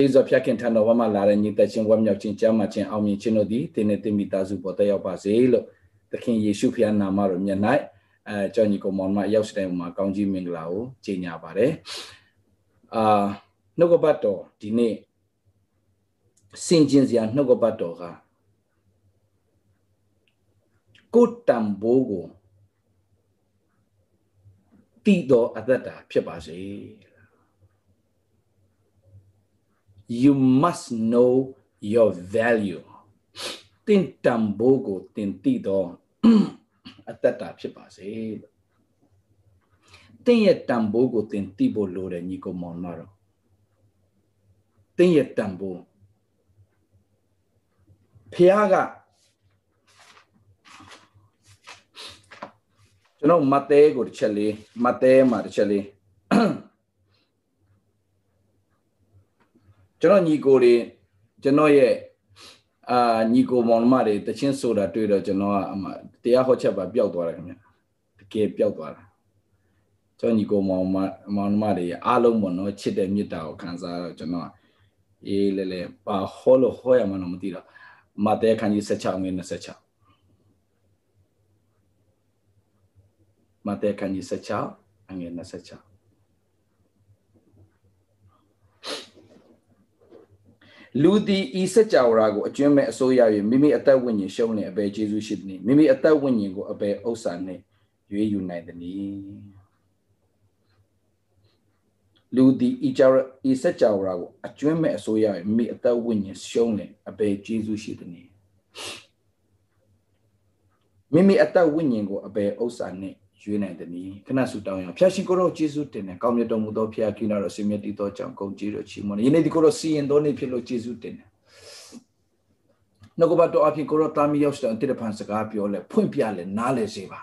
ရှေးစွာဖျက်ခင်ထံတော်ဝါမှလာတဲ့ညီသက်ချင်းဝမ်းမြောက်ခြင်းကြားမှခြင်းအောင်မြင်ခြင်းတို့သည်တင်းနဲ့တင်းမိသားစုပေါ်တက်ရောက်ပါစေလို့သခင်ယေရှုဖခင်နာမတော်မြတ်၌အဲကြောင့်ညီကောင်မောင်မရောက်စတဲ့မှာကောင်းကြီးမင်္ဂလာကိုကြေညာပါတယ်အာနှုတ်ကပတ်တော်ဒီနေ့စင်ကျင်စရာနှုတ်ကပတ်တော်ကကိုယ်တံဘိုးကိုတည်တော်အသက်တာဖြစ်ပါစေ you must know your value တင်တံဘိုးကိုတင်တည်တော်အသက်တာဖြစ်ပါစေတင်ရဲ့တံဘိုးကိုတင်တည်ဖို့လိုတယ်ညီကောင်မောင်မတော်တင်ရဲ့တံဘိုးဖះကကျွန်တော်မဿဲကိုတစ်ချက်လေးမဿဲမှာတစ်ချက်လေး ကျွန်တော်ညီကိုတွေကျွန်တော်ရဲ့အာညီကိုမောင်မတွေတချင်းဆိုတာတွေ့တော့ကျွန်တော်ကအမတရားဟောချက်ပါပျောက်သွားတယ်ခင်ဗျတကယ်ပျောက်သွားတာကျွန်တော်ညီကိုမောင်မမောင်မတွေအားလုံးပေါ့နော်ချစ်တဲ့မေတ္တာကိုခံစားတော့ကျွန်တော်အေးလေလေပါဟောလို့ဟောရမှတော့မသိတော့မဿဲခန်းကြီး16ငွေ26မဿဲခန်းကြီး16ငွေ26 လူသည်ဤစัจ java ကိုအကျွမ်းမဲ့အစိုးရ၍မိမိအသက်ဝိညာဉ်ရှုံးလင်အဘယ်ကျေးဇူးရှိသည်မိမိအသက်ဝိညာဉ်ကိုအဘယ်ဥစ္စာနှင့်ရွေးယူနိုင်သည်လူသည်ဤ java ဤစัจ java ကိုအကျွမ်းမဲ့အစိုးရ၍မိမိအသက်ဝိညာဉ်ရှုံးလင်အဘယ်ကျေးဇူးရှိသည်မိမိအသက်ဝိညာဉ်ကိုအဘယ်ဥစ္စာနှင့် ရွေးနိုင်သည်ခဏဆုတောင်းရအောင်ဖျာရှင်ကိုတော့ယေရှုတင်တယ်ကောင်းမြတ်တော်မူသောဖျာခိနာတော်ဆင်မြတ်တည်သောကြောင့်ဂုဏ်ကြီးတော်ချီးမွမ်းတယ်ယနေ့ဒီကိုတော့စီရင်တော်နေဖြစ်လို့ယေရှုတင်တယ်နှုတ်ကပတ်တော်အဖြစ်ကိုတော့တာမီရောက်တဲ့အတိတ်ဖန်စကားပြောလဲဖွင့်ပြလဲနားလဲစေပါ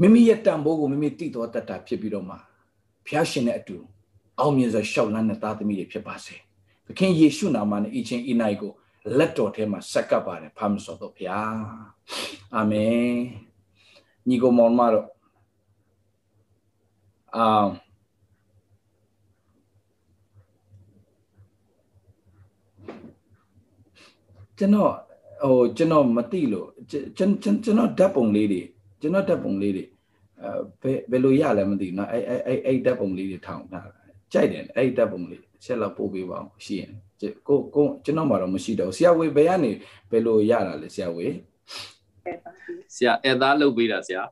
မိမိရဲ့တန်ဖိုးကိုမိမိတည်တော်တတ်တာဖြစ်ပြီးတော့မှဖျာရှင်နဲ့အတူအောင်မြင်စွာရှောက်လန်းတဲ့သားသမီးတွေဖြစ်ပါစေသခင်ယေရှုနာမနဲ့အချင်းဤနိုင်ကိုလက်တော်ထဲမှာဆက်ကပ်ပါတယ်ဖာမစောတော့ဖျာအာမင် ညီကိုမောင်မတော့အာကျွန်တော်ဟိုကျွန်တော်မသိလို့ကျွန်ကျွန်ကျွန်တော်ဓာတ်ပုံလေးတွေကျွန်တော်ဓာတ်ပုံလေးတွေအဲဘယ်ဘယ်လိုရလဲမသိဘူးเนาะအဲအဲအဲဓာတ်ပုံလေးတွေထောင်ထားကြိုက်တယ်အဲ့ဓာတ်ပုံလေးချက်လောက်ပို့ပေးပါအောင်ရှိရင်ကိုကိုကျွန်တော်မှတော့မရှိတော့ဆရာဝေဘယ်ကနေဘယ်လိုရတာလဲဆရာဝေ ဆရာအဲသားလုတ်ပေးတာဆရာ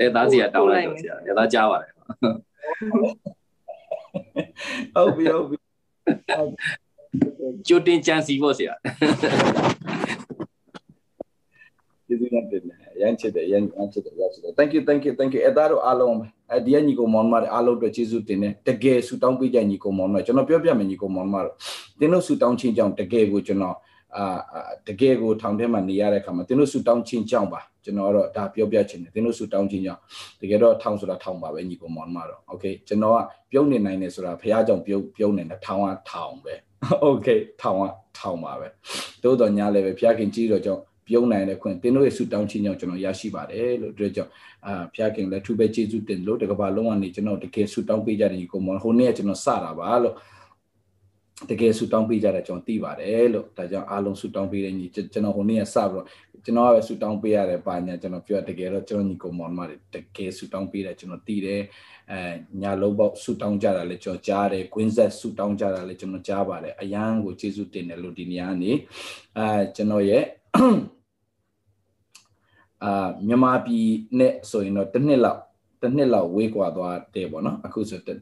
အဲသားစီကတောင်းလိုက်တော့ဆရာအဲသားကြားပါတယ်ဟုတ်ပြီဟုတ်ပြီကျိုတင်ကြံစီပေါ့ဆရာကျေးဇူးတင်တယ်ရမ်းချစ်တယ်ရမ်းရမ်းချစ်တယ်ရမ်းချစ်တယ် thank you thank you thank you အဲသားတို့အားလုံးအဲဒီကညီကိုမောင်မတွေအားလုံးအတွက်ကျေးဇူးတင်တယ်တကယ်ဆူတောင်းပေးကြညီကိုမောင်မကျွန်တော်ပြောပြမယ်ညီကိုမောင်မတို့တင်းတို့ဆူတောင်းချင်းကြောင့်တကယ်ကိုကျွန်တော် အာတကယ်ကိုထောင်ထဲမှာနေရတဲ့အခါမှာတင်းတို့ဆူတောင်းချင်းကြောင့်ပါကျွန်တော်ကတော့ဒါပြောပြချင်တယ်တင်းတို့ဆူတောင်းချင်းကြောင့်တကယ်တော့ထောင်ဆိုတာထောင်ပါပဲညီကောင်မောင်မတော့โอเคကျွန်တော်ကပြုံးနေနိုင်တယ်ဆိုတာဖះကြောင့်ပြုံးပြုံးနေတာထောင်ကထောင်ပဲโอเคထောင်ကထောင်ပါပဲသို့တော်ညာလည်းပဲဖះခင်ကြီးတော်ကြောင့်ပြုံးနိုင်တဲ့ခွင့်တင်းတို့ရဲ့ဆူတောင်းချင်းကြောင့်ကျွန်တော်ရရှိပါတယ်လို့တွေ့ကြောင့်အာဖះခင်လည်းသူပဲကျေးဇူးတင်လို့တကဘာလုံးကနေကျွန်တော်တကယ်ဆူတောင်းပေးကြတယ်ညီကောင်မောင်ဟိုနေ့ကကျွန်တော်စတာပါလို့ တကယ်ဆူတောင်းပေးကြတာကျွန်တော်သိပါတယ်လို့ဒါကြောင့်အားလုံးဆူတောင်းပေးတဲ့ညီကျွန်တော်ဟိုနေ့ကစပြီးတော့ကျွန်တော်ကပဲဆူတောင်းပေးရတယ်ပါညာကျွန်တော်ပြောတကယ်တော့ကျွန်တော်ညီကောင်မောင်မတွေတကယ်ဆူတောင်းပေးတယ်ကျွန်တော်သိတယ်အဲညာလုံးပေါက်ဆူတောင်းကြတာလည်းကျွန်တော်ကြားတယ်ကွင်းဆက်ဆူတောင်းကြတာလည်းကျွန်တော်ကြားပါတယ်အယံကိုကျေးဇူးတင်တယ်လို့ဒီနေရာနေအဲကျွန်တော်ရဲ့အာမြန်မာပြည်နဲ့ဆိုရင်တော့တစ်နှစ်လောက်တစ်နှစ်လောက်ဝေးကွာသွားတယ်ပေါ့နော်အခုဆိုတစ်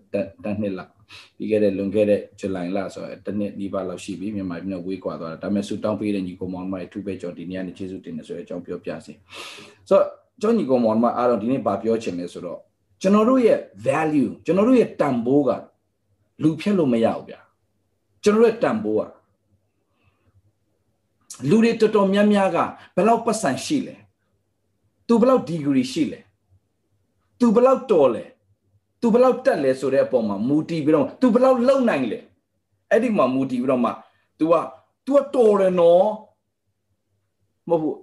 နှစ်လောက် ပြီးခဲ့တဲ့လွန်ခဲ့တဲ့ဇူလိုင်လဆိုတော့တစ်နှစ်နီးပါးလောက်ရှိပြီမြန်မာပြည်နဲ့ဝေးကွာသွားတာဒါပေမဲ့ဆူတောင်းပေးတဲ့ညီကောင်မောင်မတွေသူပဲကြော်ဒီနေ့ကနေကျေးဇူးတင်တယ်ဆိုတဲ့အကြောင်းပြောပြစီဆိုတော့ကျောင်းညီကောင်မောင်မအားလုံးဒီနေ့ဗာပြောချင်လဲဆိုတော့ကျွန်တော်တို့ရဲ့ value ကျွန်တော်တို့ရဲ့တန်ဖိုးကလူဖြတ်လို့မရဘူးဗျာကျွန်တော်တို့ရဲ့တန်ဖိုးကလူတွေတော်တော်များများကဘယ်လောက်ပတ်စံရှိလဲသူဘယ်လောက် degree ရှိလဲသူဘယ်လောက်တော်လဲ तू ဘယ်လောက်တက်လဲဆိုတဲ့အပေါ်မှာမူတည်ပြီးတော့ तू ဘယ်လောက်လုံနိုင်လဲအဲ့ဒီမှာမူတည်ပြီးတော့မှ तू က तू तू တော်တယ်နော်မဟုတ်ဘူး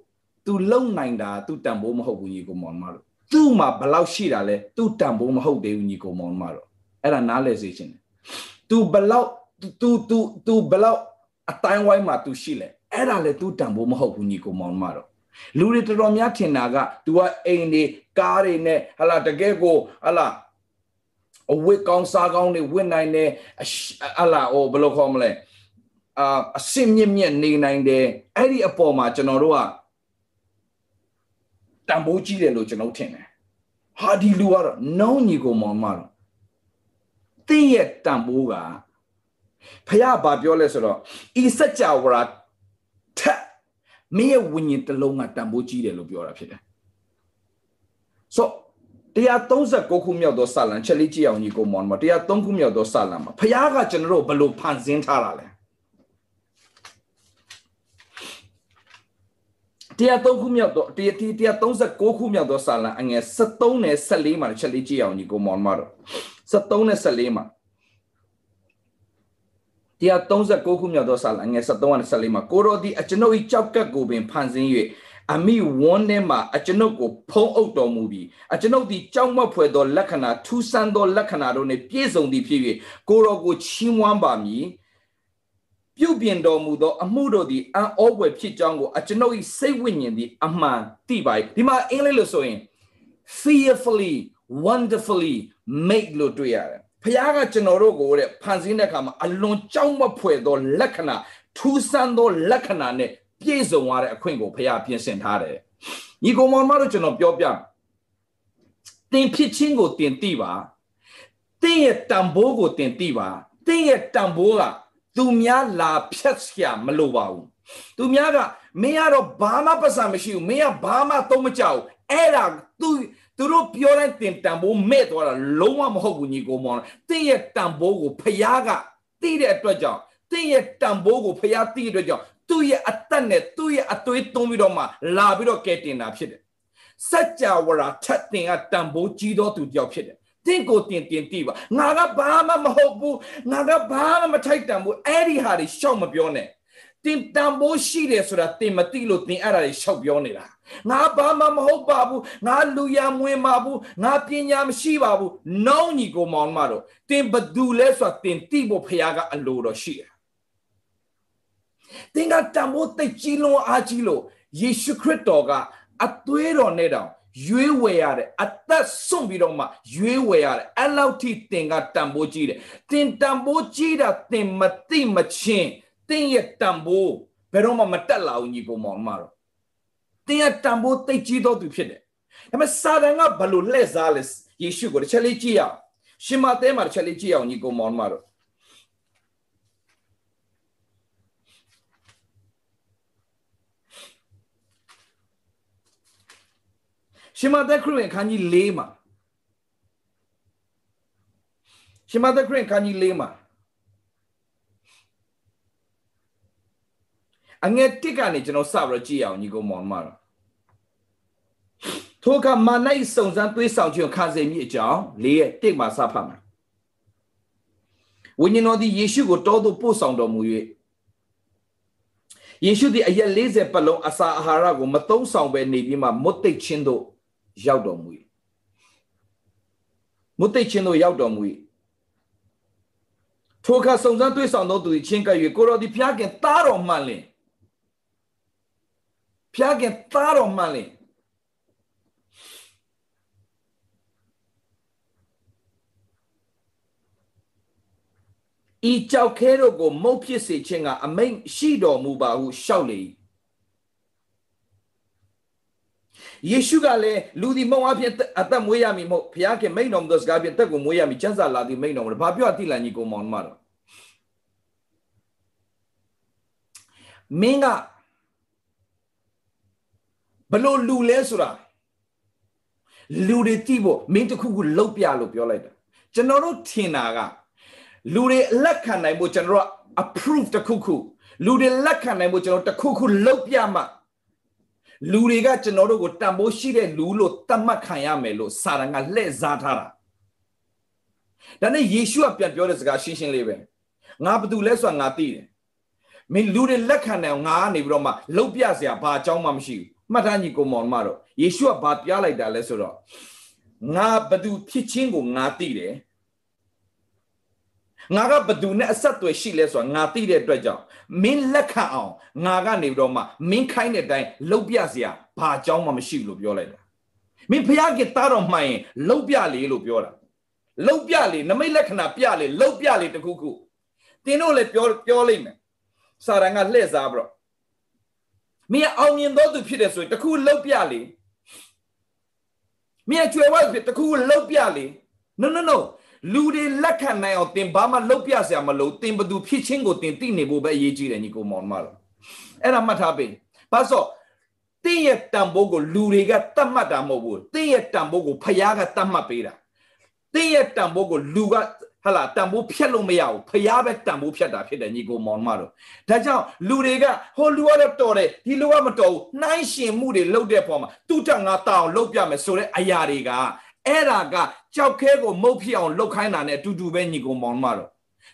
तू လုံနိုင်တာ तू တန်ဖိုးမဟုတ်ဘူးညီကိုမောင်မတို့သူ့မှာဘလောက်ရှိတာလဲ तू တန်ဖိုးမဟုတ်သေးဘူးညီကိုမောင်မတို့အဲ့ဒါနားလဲစေချင်တယ် तू ဘလောက် तू तू तू ဘလောက်အတိုင်းဝိုင်းမှာ तू ရှိလဲအဲ့ဒါလဲ तू တန်ဖိုးမဟုတ်ဘူးညီကိုမောင်မတို့လူတွေတော်တော်များထင်တာက तू ကအိမ်တွေကားတွေနဲ့ဟလာတကယ်ကိုဟလာ အဝတ်ကောင်းစားကောင်းတွေဝတ်နိုင်တယ်ဟလာဟိုဘယ်လိုခေါ်မလဲအာအစင်မြင့်မြင့်နေနိုင်တယ်အဲ့ဒီအပေါ်မှာကျွန်တော်တို့ကတန်ဖိုးကြီးတယ်လို့ကျွန်တော်ထင်တယ်ဟာဒီလူကတော့နောင်ညီကိုမောင်မတော့တင်းရဲ့တန်ဖိုးကဖះဘာပြောလဲဆိုတော့ဤစัจ java ထက်မင်းရဲ့ဝိညာဉ်တစ်လုံးကတန်ဖိုးကြီးတယ်လို့ပြောတာဖြစ်တယ်ဆို 139ခုမြောက်သောစာလံချက်လေးကြည့်အောင်ညီကိုမောင်မ103ခုမြောက်သောစာလံမှာဖះကကျွန်တော်တို့ဘယ်လိုဖန်ဆင်းထားတာလဲ103ခုမြောက်တော့139ခုမြောက်သောစာလံအငယ်73နဲ့14မှာချက်လေးကြည့်အောင်ညီကိုမောင်မတို့73နဲ့14မှာ139ခုမြောက်သောစာလံအငယ်73နဲ့14မှာကိုရောဒီအကျွန်ုပ်၏ကြောက်ကပ်ကိုပင်ဖန်ဆင်း၍ အမိဝန်းထဲမှာအကျွန်ုပ်ကိုဖုံးအုပ်တော်မူပြီးအကျွန်ုပ်သည်ကြောက်မက်ဖွယ်သောလက္ခဏာထူးဆန်းသောလက္ခဏာတို့နှင့်ပြည့်စုံသည်ဖြစ်၍ကိုရောကိုချီးမွမ်းပါမည်ပြုပြင်တော်မူသော အမှုတို့သည်အံ့ဩဖွယ်ဖြစ်ကြောင်းကိုအကျွန်ုပ်၏စိတ်ဝိညာဉ်သည်အမှန်သိပါ၏ဒီမှာအင်္ဂလိပ်လိုဆိုရင် fearfully wonderfully made လို့တွေ့ရတယ်ဖခင်ကကျွန်တော်တို့ကိုတဲ့ဖန်ဆင်းတဲ့အခါမှာအလွန်ကြောက်မဖွယ်သောလက္ခဏာထူးဆန်းသောလက္ခဏာနဲ့ ပြည့်စုံရတဲ့အခွင့်ကိုဖခင်ပြင်ဆင်ထားတယ်ညီကောင်မောင်မတို့ကျွန်တော်ပြောပြသင်ဖြစ်ခြင်းကိုတင်သိပါသင်ရဲ့တန်ဖိုးကိုတင်သိပါသင်ရဲ့တန်ဖိုးကသူများလာဖြတ်စရာမလိုပါဘူးသူများကမင်းကတော့ဘာမှပတ်စံမရှိဘူးမင်းကဘာမှသုံးမကြောက်အဲ့ဒါသူသူတို့ပြောတဲ့တင်တန်ဖိုးမဲ့သွားတာလုံးဝမဟုတ်ဘူးညီကောင်မောင်သင်ရဲ့တန်ဖိုးကိုဖခင်ကသိတဲ့အတွက်ကြောင့်သင်ရဲ့တန်ဖိုးကိုဖခင်သိတဲ့အတွက်ကြောင့် သူ့ရဲ့အသက်နဲ့သူ့ရဲ့အသွေးသွင်းပြီးတော့မှလာပြီးတော့ကဲတင်တာဖြစ်တယ်စัจ java ထက်တင်ကတံပိုးကြီးသောသူတယောက်ဖြစ်တယ်တင့်ကိုတင်တင်တိပါငါကဘာမှမဟုတ်ဘူးငါကဘာမှမထိုက်တန်ဘူးအဲ့ဒီဟာတွေရှောက်မပြောနဲ့တင်တန်ဖိုးရှိတယ်ဆိုတာတင်မသိလို့တင်အဲ့ဒါတွေရှောက်ပြောနေတာငါဘာမှမဟုတ်ပါဘူးငါလူရမွေးပါဘူးငါပညာမရှိပါဘူးနှောင်းညီကိုမောင်မတော့တင်ဘသူလဲဆိုတာတင်တိဖို့ဖခင်ကအလိုတော်ရှိတယ် တင်ကတန်ဖိုးတိတ်ကြီးလွန်အားကြီးလို့ယေရှုခရစ်တော်ကအသွေးတော်နဲ့တောင်ရွေးဝယ်ရတယ်အသက်စွန့်ပြီးတော့မှရွေးဝယ်ရတယ်အဲ့လောက်ထိတင်ကတန်ဖိုးကြီးတယ်တင်တန်ဖိုးကြီးတာတင်မသိမချင်းတင်ရဲ့တန်ဖိုးဘယ်တော့မှမတက်လာဘူးညီကောင်မောင်မတော်တင်ရဲ့တန်ဖိုးသိကြီးတော့သူဖြစ်တယ်ဒါပေမဲ့စာတန်ကဘလို့လှည့်စားလဲယေရှုကိုတစ်ချက်လေးကြည့်ရအောင်ရှင်မသဲမှာတစ်ချက်လေးကြည့်အောင်ညီကောင်မောင်မတော် ရှင်မသက်ခရစ်ခန်းကြီး၄မှာရှင်မသက်ခရစ်ခန်းကြီး၄မှာအငယ်တစ်ကနေကျွန်တော်စပြီးတော့ကြည့်အောင်ညီကောင်မောင်မတော်ထိုကမာနိုင်စုံစမ်းသွေးဆောင်ခြင်းခါစေမိအကြောင်းလေးရဲ့တစ်မှာစဖတ်မှာဝိညာဉ်တော်သည်ယေရှုကိုတောသို့ပို့ဆောင်တော်မူ၍ယေရှုသည်အရက်40ပတ်လုံးအစာအာဟာရကိုမသုံးဆောင်ဘဲနေပြီးမှမွတ်သိပ်ခြင်းတို့ ရောက်တော်မူ၏မုတ်သိချင်းတို့ရောက်တော်မူ၏ထိုအခါစုံစမ်းတွေ့ဆောင်သောသူသည်ချင်းကပ်၍ကိုတော်သည်ဖျားခင်သားတော်မှန်လင်ဖျားခင်သားတော်မှန်လင်ဤကြောက်ခဲတို့ကိုမုတ်ဖြစ်စေခြင်းကအမိန့်ရှိတော်မူပါဟုရှောက်လေ၏ ယေရှုကလည်းလူဒီမုံအဖြစ်အသက်မွေးရမည်မဟုတ်ဘုရားခင်မိန်တော်မူသောစကားဖြင့်တက်ကိုမွေးရမည်ကျမ်းစာလာသည်မိန်တော်မူတယ်ဘာပြောအတိလန်ကြီးကိုမောင်မတော်မင်းကဘလို့လူလဲဆိုတာလူတွေတိဖို့မင်းတခုခုလှုပ်ပြလို့ပြောလိုက်တာကျွန်တော်တို့ထင်တာကလူတွေလက်ခံနိုင်ဖို့ကျွန်တော်တို့ approve တခုခုလူတွေလက်ခံနိုင်ဖို့ကျွန်တော်တခုခုလှုပ်ပြမှ လူတွေကကျွန်တော်တို့ကိုတန်ဖိုးရှိတဲ့လူလို့သတ်မှတ်ခံရမယ်လို့စာရန်ကလှည့်စားထားတာဒါနဲ့ယေရှုကပြန်ပြောတဲ့စကားရှင်းရှင်းလေးပဲငါဘာတူလဲဆိုတာငါသိတယ် မင်းလူတွေလက်ခံတယ်ငါကနေပြီးတော့မှလှုပ်ပြเสียဘာအကြောင်းမှမရှိဘူးမှတ်သားညီကိုမောင်မတော့ယေရှုကဘာပြလိုက်တာလဲဆိုတော့ငါဘသူဖြစ်ချင်းကိုငါသိတယ် ငါကဘသူနဲ့အဆက်အသွယ်ရှိလဲဆိုတာငါသိတဲ့အတွက်ကြောင့်မင်းလက်ခံအောင်ငါကနေပြီးတော့မှမင်းခိုင်းတဲ့အတိုင်းလှုပ်ပြเสียဘာအကြောင်းမှမရှိဘူးလို့ပြောလိုက်တာမင်းဖျားကတားတော့မှန်ရင်လှုပ်ပြလေလို့ပြောတာလှုပ်ပြလေနမိတ်လက္ခဏာပြလေလှုပ်ပြလေတခုခုတင်းတို့လည်းပြောပြောလိမ့်မယ်စာရန်ကလှည့်စားပြီးတော့မင်းအောင်မြင်သောသူဖြစ်တယ်ဆိုရင်တခုလှုပ်ပြလေမင်းကျွယ်ဝဖြစ်တခုလှုပ်ပြလေ no no no လူတွေလက်ခံနိုင်အောင်တင်ဘာမှလှုပ်ပြစရာမလိုတင်ဘသူဖြစ်ချင်းကိုတင်သိနေဖို့ပဲအရေးကြီးတယ်ညီကိုမောင်မတော်အဲ့ဒါမှတ်ထားပေးဘာလို့တင်းရဲ့တန်ဖိုးကိုလူတွေကတတ်မှတ်တာမဟုတ်ဘူးတင်းရဲ့တန်ဖိုးကိုဖယားကတတ်မှတ်ပေးတာတင်းရဲ့တန်ဖိုးကိုလူကဟလာတန်ဖိုးဖြတ်လို့မရဘူးဖျားပဲတန်ဖိုးဖြတ်တာဖြစ်တယ်ညီကိုမောင်မတို့ဒါကြောင့်လူတွေကဟိုလူကတော့တော်တယ်ဒီလူကမတော်ဘူးနှိုင်းရှင်မှုတွေလုပ်တဲ့ပုံမှာသူ့တက်ငါတောင်းလုပ်ပြမယ်ဆိုတဲ့အရာတွေက အဲ့ဒါကကြောက်ခဲကိုမုတ်ဖြစ်အောင်လုပ်ခိုင်းတာနဲ့အတူတူပဲညီကိုမောင်မတို့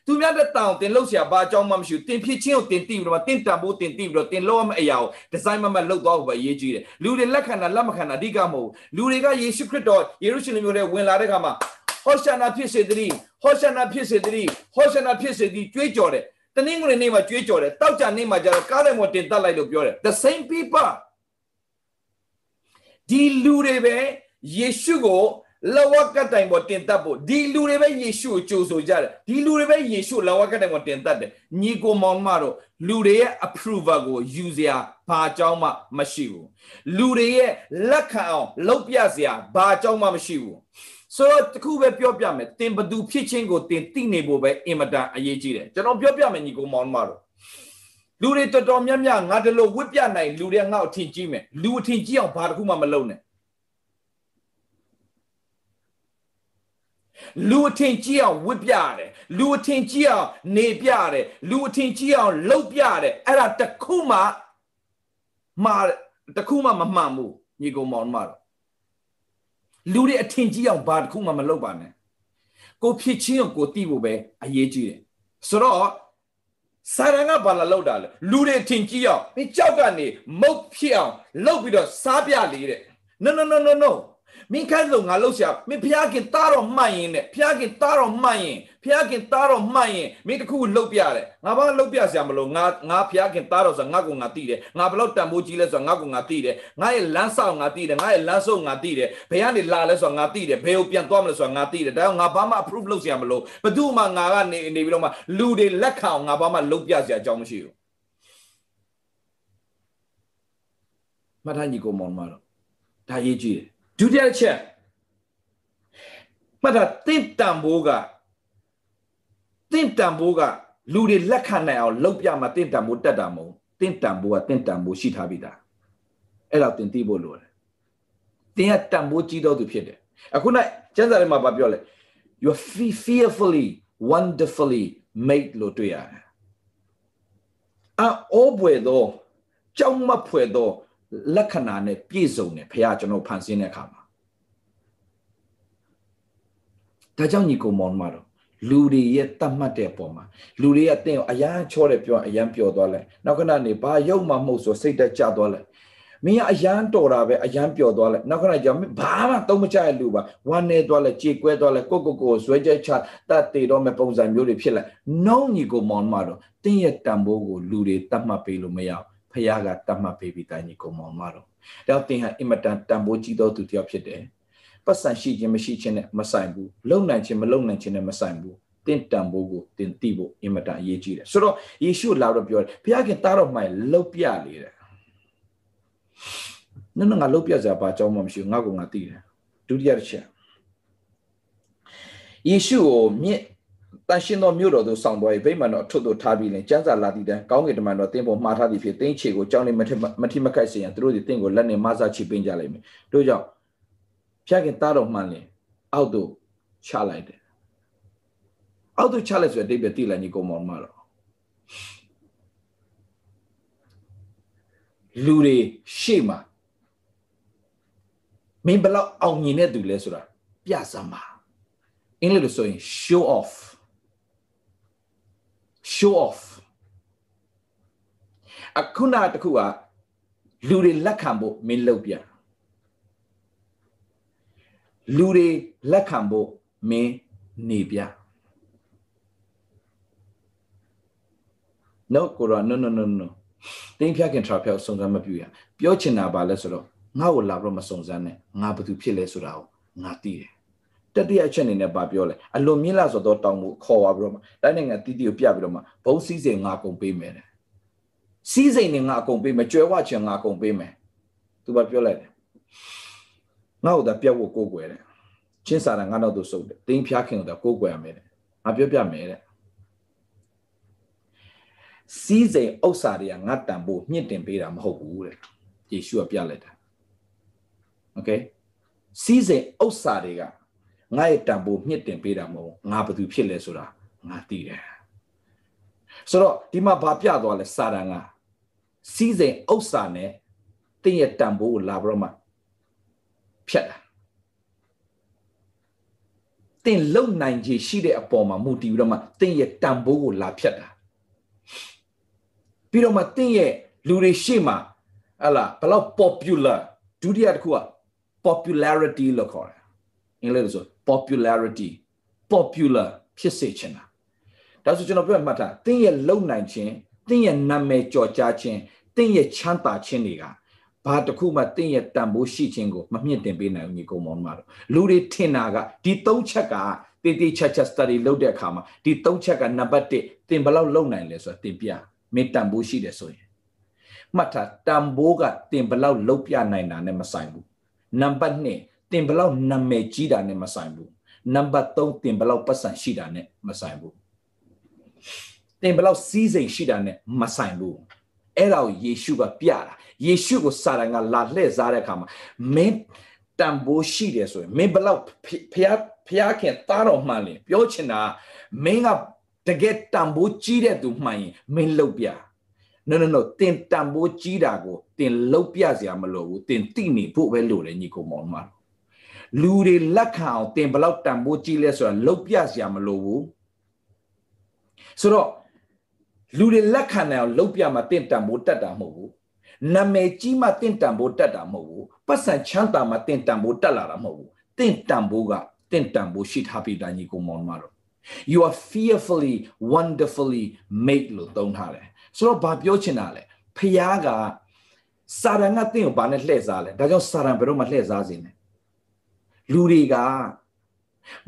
သူများတဲ့တောင်တင်လို့ဆရာဘာအကြောင်းမှမရှိဘူးတင်ဖြစ်ချင်းကိုတင်တိပြီးတော့တင်တံပိုးတင်တိပြီးတော့တင်လို့ရမယ့်အရာကိုဒီဇိုင်းမမတ်လုပ်သွားဖို့ပဲအရေးကြီးတယ်လူတွေလက်ခံတာလက်မခံတာအဓိကမဟုတ်ဘူးလူတွေကယေရှုခရစ်တော်ယေရုရှလင်မြို့ထဲဝင်လာတဲ့အခါမှာဟောရှာနာဖြစ်စေတည်းဟောရှာနာဖြစ်စေတည်းဟောရှာနာဖြစ်စေတည်းကြွေးကြော်တယ်တနင်္ဂနွေနေ့မှာကြွေးကြော်တယ်တောက်ကြနေ့မှာကျတော့ကားထဲမှာတင်တက်လိုက်လို့ပြောတယ် the same people ဒီလူတွေပဲယေရှုကို လဝကတိုင်ပေါ်တင်တက်ဖို့ဒီလူတွေပဲယေရှုကိုကြိုဆိုကြတယ်ဒီလူတွေပဲယေရှုလဝကတိုင်ပေါ်တင်တက်တယ်ညီကိုမောင်မတို့လူတွေရဲ့ approval ကိုယူစရာဘာအကြောင်းမှမရှိဘူးလူတွေရဲ့လက်ခံအောင်လုပ်ပြစရာဘာအကြောင်းမှမရှိဘူးဆိုတော့တခုပဲပြောပြမယ်တင်ဘသူဖြစ်ချင်းကိုတင်သိနေဖို့ပဲအင်မတန်အရေးကြီးတယ်ကျွန်တော်ပြောပြမယ်ညီကိုမောင်မတို့လူတွေတော်တော်များများငါတလို့ဝစ်ပြနိုင်လူတွေငါ့အထင်ကြီးမယ်လူအထင်ကြီးအောင်ဘာတစ်ခုမှမလုပ်နဲ့ လူအထင်ကြီးအောင်ဝစ်ပြရတယ်လူအထင်ကြီးအောင်နေပြရတယ်လူအထင်ကြီးအောင်လှုပ်ပြရတယ်အဲ့ဒါတခုမှမာတခုမှမမှန်ဘူးညီကောင်မောင်မတော်လူတွေအထင်ကြီးအောင်ဘာတခုမှမလုပ်ပါနဲ့ကိုဖြစ်ချင်းကိုကိုတိဖို့ပဲအရေးကြီးတယ်ဆိုတော့စာရန်ကဘာလာလောက်တာလဲလူတွေထင်ကြီးအောင်မင်းကြောက်ကနေမုတ်ဖြစ်အောင်လှုပ်ပြီးတော့စားပြလေတဲ့ no no no no no မင်းခိုင်းလို့ငါလှုပ်ရှာမင်းဖျားခင်တားတော့မှတ်ရင်နဲ့ဖျားခင်တားတော့မှတ်ရင်ဖျားခင်တားတော့မှတ်ရင်မင်းတခုလှုပ်ပြတယ်ငါဘာလှုပ်ပြစရာမလိုငါငါဖျားခင်တားတော့ဆိုငါကငါတိတယ်ငါဘလို့တန်ဖိုးကြီးလဲဆိုငါကငါတိတယ်ငါရဲ့လမ်းဆောင်ငါတိတယ်ငါရဲ့လမ်းဆုံးငါတိတယ်ဘယ်ကနေလာလဲဆိုငါတိတယ်ဘယ်ကိုပြန်သွားမလဲဆိုငါတိတယ်ဒါကြောင့်ငါဘာမှ approve လုပ်စရာမလိုဘယ်သူမှငါကနေနေပြီးတော့မှလူတွေလက်ခံအောင်ငါဘာမှလှုပ်ပြစရာအကြောင်းမရှိဘူးမထားညီကိုမောင်မတော့ဒါရေးကြည့်တယ် ဒုတိယချက်မှတ်တာတင့်တန်ဘိုးကတင့်တန်ဘိုးကလူတွေလက်ခံနိုင်အောင်လုပ်ပြမှာတင့်တန်ဘိုးတက်တာမဟုတ်တင့်တန်ဘိုးကတင့်တန်ဘိုးရှိထားပြီးသားအဲ့တော့တင်သိဖို့လိုတယ်တင်ကတန်ဘိုးကြီးတော့သူဖြစ်တယ်အခုနကျမ်းစာထဲမှာဗာပြောလဲ you are fearfully wonderfully made လို့တွေ့ရတယ်အောဘွယ်သောကြောက်မဖွယ်သော လက္ခဏာနဲ့ပြည့်စုံတယ်ဖခင်ကျွန်တော်ဖန်ဆင်းတဲ့အခါမှာဒါကြောင့်ညီကိုမောင်မတော်လူတွေရဲ့တတ်မှတ်တဲ့ပုံမှာလူတွေရဲ့အတင်းအရန်ချောတယ်ပြောအရန်ပျော်သွားလဲနောက်ခဏနေဘာရုပ်မှမဟုတ်ဆိုစိတ်တက်ကြသွားလဲမင်းကအရန်တော်တာပဲအရန်ပျော်သွားလဲနောက်ခဏကျဘာမှသုံးမချရဲ့လူပါဝမ်းနေသွားလဲကြေကွဲသွားလဲကိုကိုကိုဆွဲချက်ချတတ်တည်တော့မဲ့ပုံစံမျိုးတွေဖြစ်လာနှုံးညီကိုမောင်မတော်တင်းရဲ့တန်ဖိုးကိုလူတွေတတ်မှတ်ပေးလို့မရဘူး ဖခင်ကတတ်မှတ်ပေးပြီးတိုင်းညီကိုမောင်မတော်ဒါတင်ဟာအင်မတန်တန်ဖိုးကြီးသောသူတစ်ယောက်ဖြစ်တယ်ပတ်စံရှိခြင်းမရှိခြင်းနဲ့မဆိုင်ဘူးလုံနိုင်ခြင်းမလုံနိုင်ခြင်းနဲ့မဆိုင်ဘူးတင့်တန်ဖို့ကိုတင်တိဖို့အင်မတန်အရေးကြီးတယ်ဆိုတော့ယေရှုလာတော့ပြောတယ်ဘုရားခင်တားတော့မှလှုပ်ပြလေတယ်နင်ငါလှုပ်ပြစရာဘာအကြောင်းမှမရှိဘူးငါကငါသိတယ်ဒုတိယတစ်ချက်ယေရှုကိုမြင့် တန်ရှင်တော်မြို့တော်သို့ဆောင်သွားပြီးဗိမာန်တော်အထွတ်သို့ထားပြီးလင်ကျမ်းစာလာတည်တန်းကောင်းကင်တမန်တော်တင်းပေါ်မှားထားသည်ဖြစ်တင်းချေကိုကြောင်းနေမထိမထိမခိုက်စေရန်သူတို့ဒီတင်းကိုလက်နဲ့မဆာချပင်းကြလိမ့်မယ်တို့ကြောင့်ဖျက်ခင်သားတော်မှန်လင်အောက်သို့ချလိုက်တယ်အောက်သို့ချလိုက်ဆိုတဲ့အတိတ်ပဲတိလိုက်ညီကောင်မောင်မတော့လူတွေရှေ့မှာမင်းဘလောက်အောင်မြင်တဲ့သူလဲဆိုတာပြစမ်းပါအင်္ဂလိပ်လိုဆိုရင် show off show off အခုနတခုကလူတွေလက်ခံဖို့မင်းလုပ်ပြလူတွေလက်ခံဖို့မင်းနေပြ no ကိုရော no no no no တင်းဖြတ်ခင်ထရာဖြောက်စုံစမ်းမပြူရပြောချင်တာပါလဲဆိုတော့ငါ့ကိုလာပြီးတော့မစုံစမ်းနဲ့ငါဘာသူဖြစ်လဲဆိုတာကိုငါသိတယ် တတိယအချက်အနေနဲ့ပါပြောလဲအလွန်မြင့်လာဆိုတော့တောင်းမှုခေါ်သွားပြီးတော့မှတိုင်းနိုင်ငံတီးတီကိုပြပြီးတော့မှဘုံစည်းစိမ်ငါကုန်ပေးမယ်တဲ့စီးစိမ်နဲ့ငါအကုန်ပေးမယ်ကြွယ်ဝချင်ငါအကုန်ပေးမယ်သူဘာပြောလိုက်တယ်ငါ့ကိုသာပြတ်ဖို့ကိုးကွယ်တယ်ချင်းစာတာငါတော့သူစုပ်တယ်တင်းဖြားခင်ကိုသာကိုးကွယ်ရမယ်တဲ့ငါပြောပြမယ်တဲ့စီးစိမ်ဥစ္စာတွေကငါတန်ဖို့မြင့်တင်ပေးတာမဟုတ်ဘူးတဲ့ယေရှုကပြလိုက်တာโอเคစီးစိမ်ဥစ္စာတွေက ငါ့ရဲ့တန်ဖို့မြင့်တင်ပေးတာမဟုတ်ငါဘာသူဖြစ်လဲဆိုတာငါသိတယ်ဆိုတော့ဒီမှာဘာပြသွားလဲစာတန်ကစီးစိမ်ဥစ္စာနဲ့တင်းရဲ့တန်ဖိုးကိုလာပြီးတော့မှဖြတ်တာတင်းလုံနိုင်ခြေရှိတဲ့အပေါ်မှာမူတည်ပြီးတော့မှတင်းရဲ့တန်ဖိုးကိုလာဖြတ်တာပြီးတော့မှတင်းရဲ့လူတွေရှေ့မှာဟလာဘယ်လောက် popular ဒုတိယတစ်ခုက popularity လို့ခေါ်တယ်အင်္ဂလိပ်လိုဆို popularity popular ဖြစ်စေချင်တာဒါဆိုကျွန်တော်ပြောမှတ်ထားတင်းရဲ့လုံနိုင်ခြင်းတင်းရဲ့နာမည်ကြော်ကြားခြင်းတင်းရဲ့ချမ်းသာခြင်းတွေကဘာတစ်ခုမှတင်းရဲ့တန်ဖိုးရှိခြင်းကိုမမြင့်တင်ပေးနိုင်ဘူးညီကောင်မောင်တို့လူတွေထင်တာကဒီသုံးချက်ကတေးတေးချက်ချက် study လုပ်တဲ့အခါမှာဒီသုံးချက်ကနံပါတ်1တင်ဘယ်လောက်လုံနိုင်လဲဆိုတာတင်ပြမင်းတန်ဖိုးရှိတယ်ဆိုရင်မှတ်ထားတန်ဖိုးကတင်ဘယ်လောက်လုံပြနိုင်တာနဲ့မဆိုင်ဘူးနံပါတ်2 တင်ဘယ်လောက်နာမည်ကြီးတာနဲ့မဆိုင်ဘူးနံပါတ်3တင်ဘယ်လောက်ပတ်စံရှိတာနဲ့မဆိုင်ဘူးတင်ဘယ်လောက်စီးစိမ်ရှိတာနဲ့မဆိုင်ဘူးအဲ့ဒါကိုယေရှုကပြတာယေရှုကိုစာရန်ကလာလှည့်စားတဲ့အခါမှာမင်းတန်ဖိုးရှိတယ်ဆိုရင်မင်းဘယ်လောက်ဖျားဖျားခင်သားတော်မှန်လဲပြောချင်တာမင်းကတကယ်တန်ဖိုးကြီးတဲ့သူမှန်ရင်မင်းလုပ်ပြ no no no တင်တန်ဖိုးကြီးတာကိုတင်လုပ်ပြစရာမလိုဘူးတင်တိနေဖို့ပဲလိုတယ်ညီကောင်မောင်မ လူတွေလက်ခံအောင်တင်ဘယ်လောက်တန်ဖိုးကြီးလဲဆိုတာလုပ်ပြစရာမလိုဘူးဆိုတော့လူတွေလက်ခံနိုင်အောင်လုပ်ပြမှတင့်တန်ဖို့တက်တာမဟုတ်ဘူးနာမည်ကြီးမှတင့်တန်ဖို့တက်တာမဟုတ်ဘူးပတ်စံချမ်းသာမှတင့်တန်ဖို့တက်လာတာမဟုတ်ဘူးတင့်တန်ဖို့ကတင့်တန်ဖို့ရှိထားပြီးတိုင်းကိုမောင်မတော် you are fearfully wonderfully made လို့သုံးထားတယ်ဆိုတော့ဘာပြောချင်တာလဲဖခင်ကစာရန်ကတင့်ကိုဘာနဲ့လှည့်စားလဲဒါကြောင့်စာရန်ဘယ်တော့မှလှည့်စားစေနဲ့ လူတွေက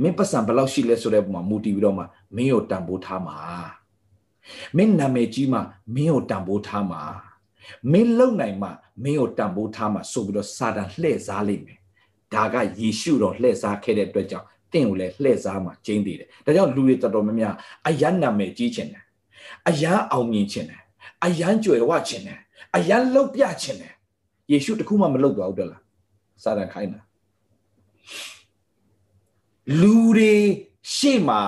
မင်းပတ်စံဘယ်လောက်ရှိလဲဆိုတဲ့ပုံမှာမူတည်ပြီးတော့မှမင်းကိုတန်ဖိုးထားမှာမင်းနာမည်ကြီးမှမင်းကိုတန်ဖိုးထားမှာမင်းလုံနိုင်မှမင်းကိုတန်ဖိုးထားမှာဆိုပြီးတော့စာတန်လှည့်စားလိမ့်မယ်ဒါကယေရှုတော်လှည့်စားခဲ့တဲ့အတွက်ကြောင့်တင့်ကိုလည်းလှည့်စားမှာကျင်းသေးတယ်ဒါကြောင့်လူတွေတော်တော်များများအယမ်းနာမည်ကြီးခြင်းတယ်အယမ်းအောင်မြင်ခြင်းတယ်အယမ်းကြွယ်ဝခြင်းတယ်အယမ်းလှုပ်ပြခြင်းတယ်ယေရှုတခုမှမလှုပ်သွားဘူးတလားစာတန်ခိုင်းတာ လူတွေရှေ့မှာ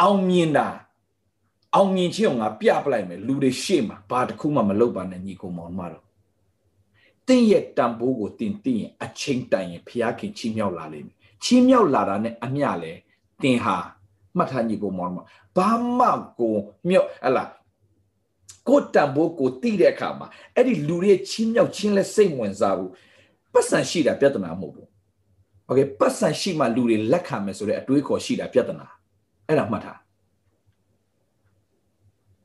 အောင်မြင်တာအောင်မြင်ခြင်းကိုငါပြပလိုက်မယ်လူတွေရှေ့မှာဘာတစ်ခုမှမလုပ်ပါနဲ့ညီကောင်မောင်မတော်တင်းရဲ့တန်ဖိုးကိုတင်တင်ရင်အချိန်တိုင်ရင်ဖျားခင်ချီးမြှောက်လာလိမ့်မယ်ချီးမြှောက်လာတာနဲ့အမျှလဲတင်ဟာမှတ်ထားညီကောင်မောင်မဘာမှကိုမြောက်ဟလာကိုတန်ဖိုးကိုတိတဲ့အခါမှာအဲ့ဒီလူတွေချီးမြှောက်ခြင်းလဲစိတ်ဝင်စားဘူးပတ်စံရှိတာပြဿနာမဟုတ်ဘူး โอเคပတ်စံရှိမှလူတွေလက်ခံမယ်ဆိုတဲ့အတွေးခေါ်ရှိတာပြဿနာအဲ့ဒါမှတ်ထား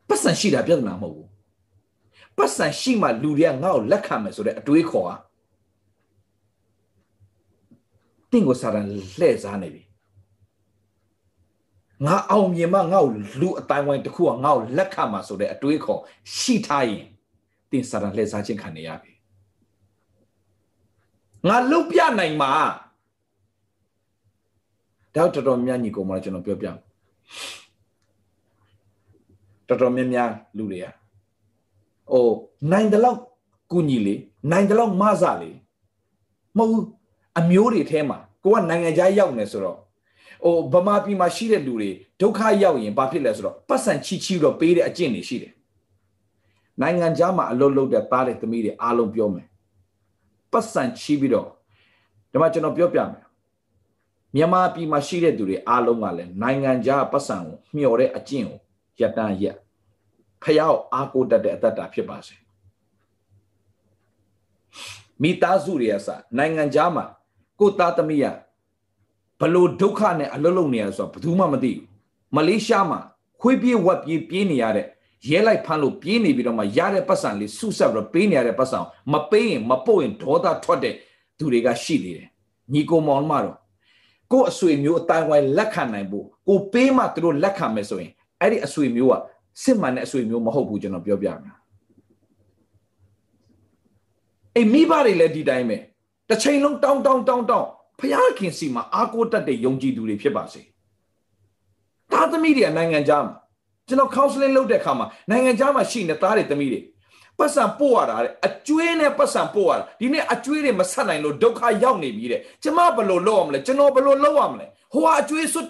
ပတ်စံရှိတာပြဿနာမဟုတ်ဘူးပတ်စံရှိမှလူတွေကငါ့ကိုလက်ခံမယ်ဆိုတဲ့အတွေးခေါ်อ่ะတင့်ကိုစာရန်လှည့်စားနေပြီငါအောင်မြင်မှငါ့ကိုလူအတိုင်းဝိုင်းတစ်ခုကငါ့ကိုလက်ခံမှာဆိုတဲ့အတွေးခေါ်ရှိထားရင်တင်စာရန်လှည့်စားခြင်းခံနေရပြီငါလုတ်ပြနိုင်မှာ တော့တော်တော်များညီကောင်မကျွန်တော်ပြောပြတော်တော်များများလူတွေကဟိုနိုင်တယ်လို့ကုညီလေနိုင်တယ်လို့မဆလေမဟုတ်အမျိုးတွေထဲမှာကိုကနိုင်ငံခြားရောက်နေဆိုတော့ဟိုဗမာပြည်မှာရှိတဲ့လူတွေဒုက္ခရောက်ရင်ဘာဖြစ်လဲဆိုတော့ပတ်စံချီချီတော့ပေးတဲ့အကျင့်တွေရှိတယ်နိုင်ငံခြားမှာအလုပ်လုပ်တဲ့သားတဲ့သမီးတွေအားလုံးပြောမယ်ပတ်စံချီပြီးတော့ဒီမှာကျွန်တော်ပြောပြမယ် မြန်မာပြည်မှာရှိတဲ့သူတွေအားလုံးကလည်းနိုင်ငံခြားပတ်စံကိုမျှော်တဲ့အကျင့်ကိုရပ်တန်းရက်ဖះကိုအားကိုးတတ်တဲ့အသက်တာဖြစ်ပါစေမိသားစုတွေအစနိုင်ငံခြားမှာကိုသားသမီးရဘလို့ဒုက္ခနဲ့အလုံးလုံးနေရဆိုတော့ဘယ်သူမှမသိဘူးမလေးရှားမှာခွေးပြေးဝက်ပြေးပြေးနေရတဲ့ရဲလိုက်ဖမ်းလို့ပြေးနေပြီးတော့မှရတဲ့ပတ်စံလေးဆုဆက်ပြီးတော့ပေးနေရတဲ့ပတ်စံမပေးရင်မပို့ရင်ဒေါသထွက်တဲ့သူတွေကရှိသေးတယ်ညီကိုမောင်မတော် ကိုအဆွေမျိုးအတိုင်းဝိုင်းလက်ခံနိုင်ဖို့ကိုပေးမှသူတို့လက်ခံမယ်ဆိုရင်အဲ့ဒီအဆွေမျိုးကစစ်မှန်တဲ့အဆွေမျိုးမဟုတ်ဘူးကျွန်တော်ပြောပြမယ်အိမ်မိဘတွေလည်းဒီတိုင်းပဲတစ်ချိန်လုံးတောင်းတောင်းတောင်းတောင်းဖခင်စီမှာအာကိုတတ်တဲ့ယုံကြည်သူတွေဖြစ်ပါစေသားသမီးတွေကနိုင်ငံခြားမှာကျွန်တော် counseling လုပ်တဲ့အခါမှာနိုင်ငံခြားမှာရှိနေသားတွေသမီးတွေ ပတ်စံပို့ရတာတဲ့အကျွေးနဲ့ပတ်စံပို့ရတာဒီနေ့အကျွေးတွေမဆက်နိုင်လို့ဒုက္ခရောက်နေပြီတဲ့ကျမဘယ်လိုလုပ်ရမလဲကျွန်တော်ဘယ်လိုလုပ်ရမလဲဟိုကအကျွေးစွတ်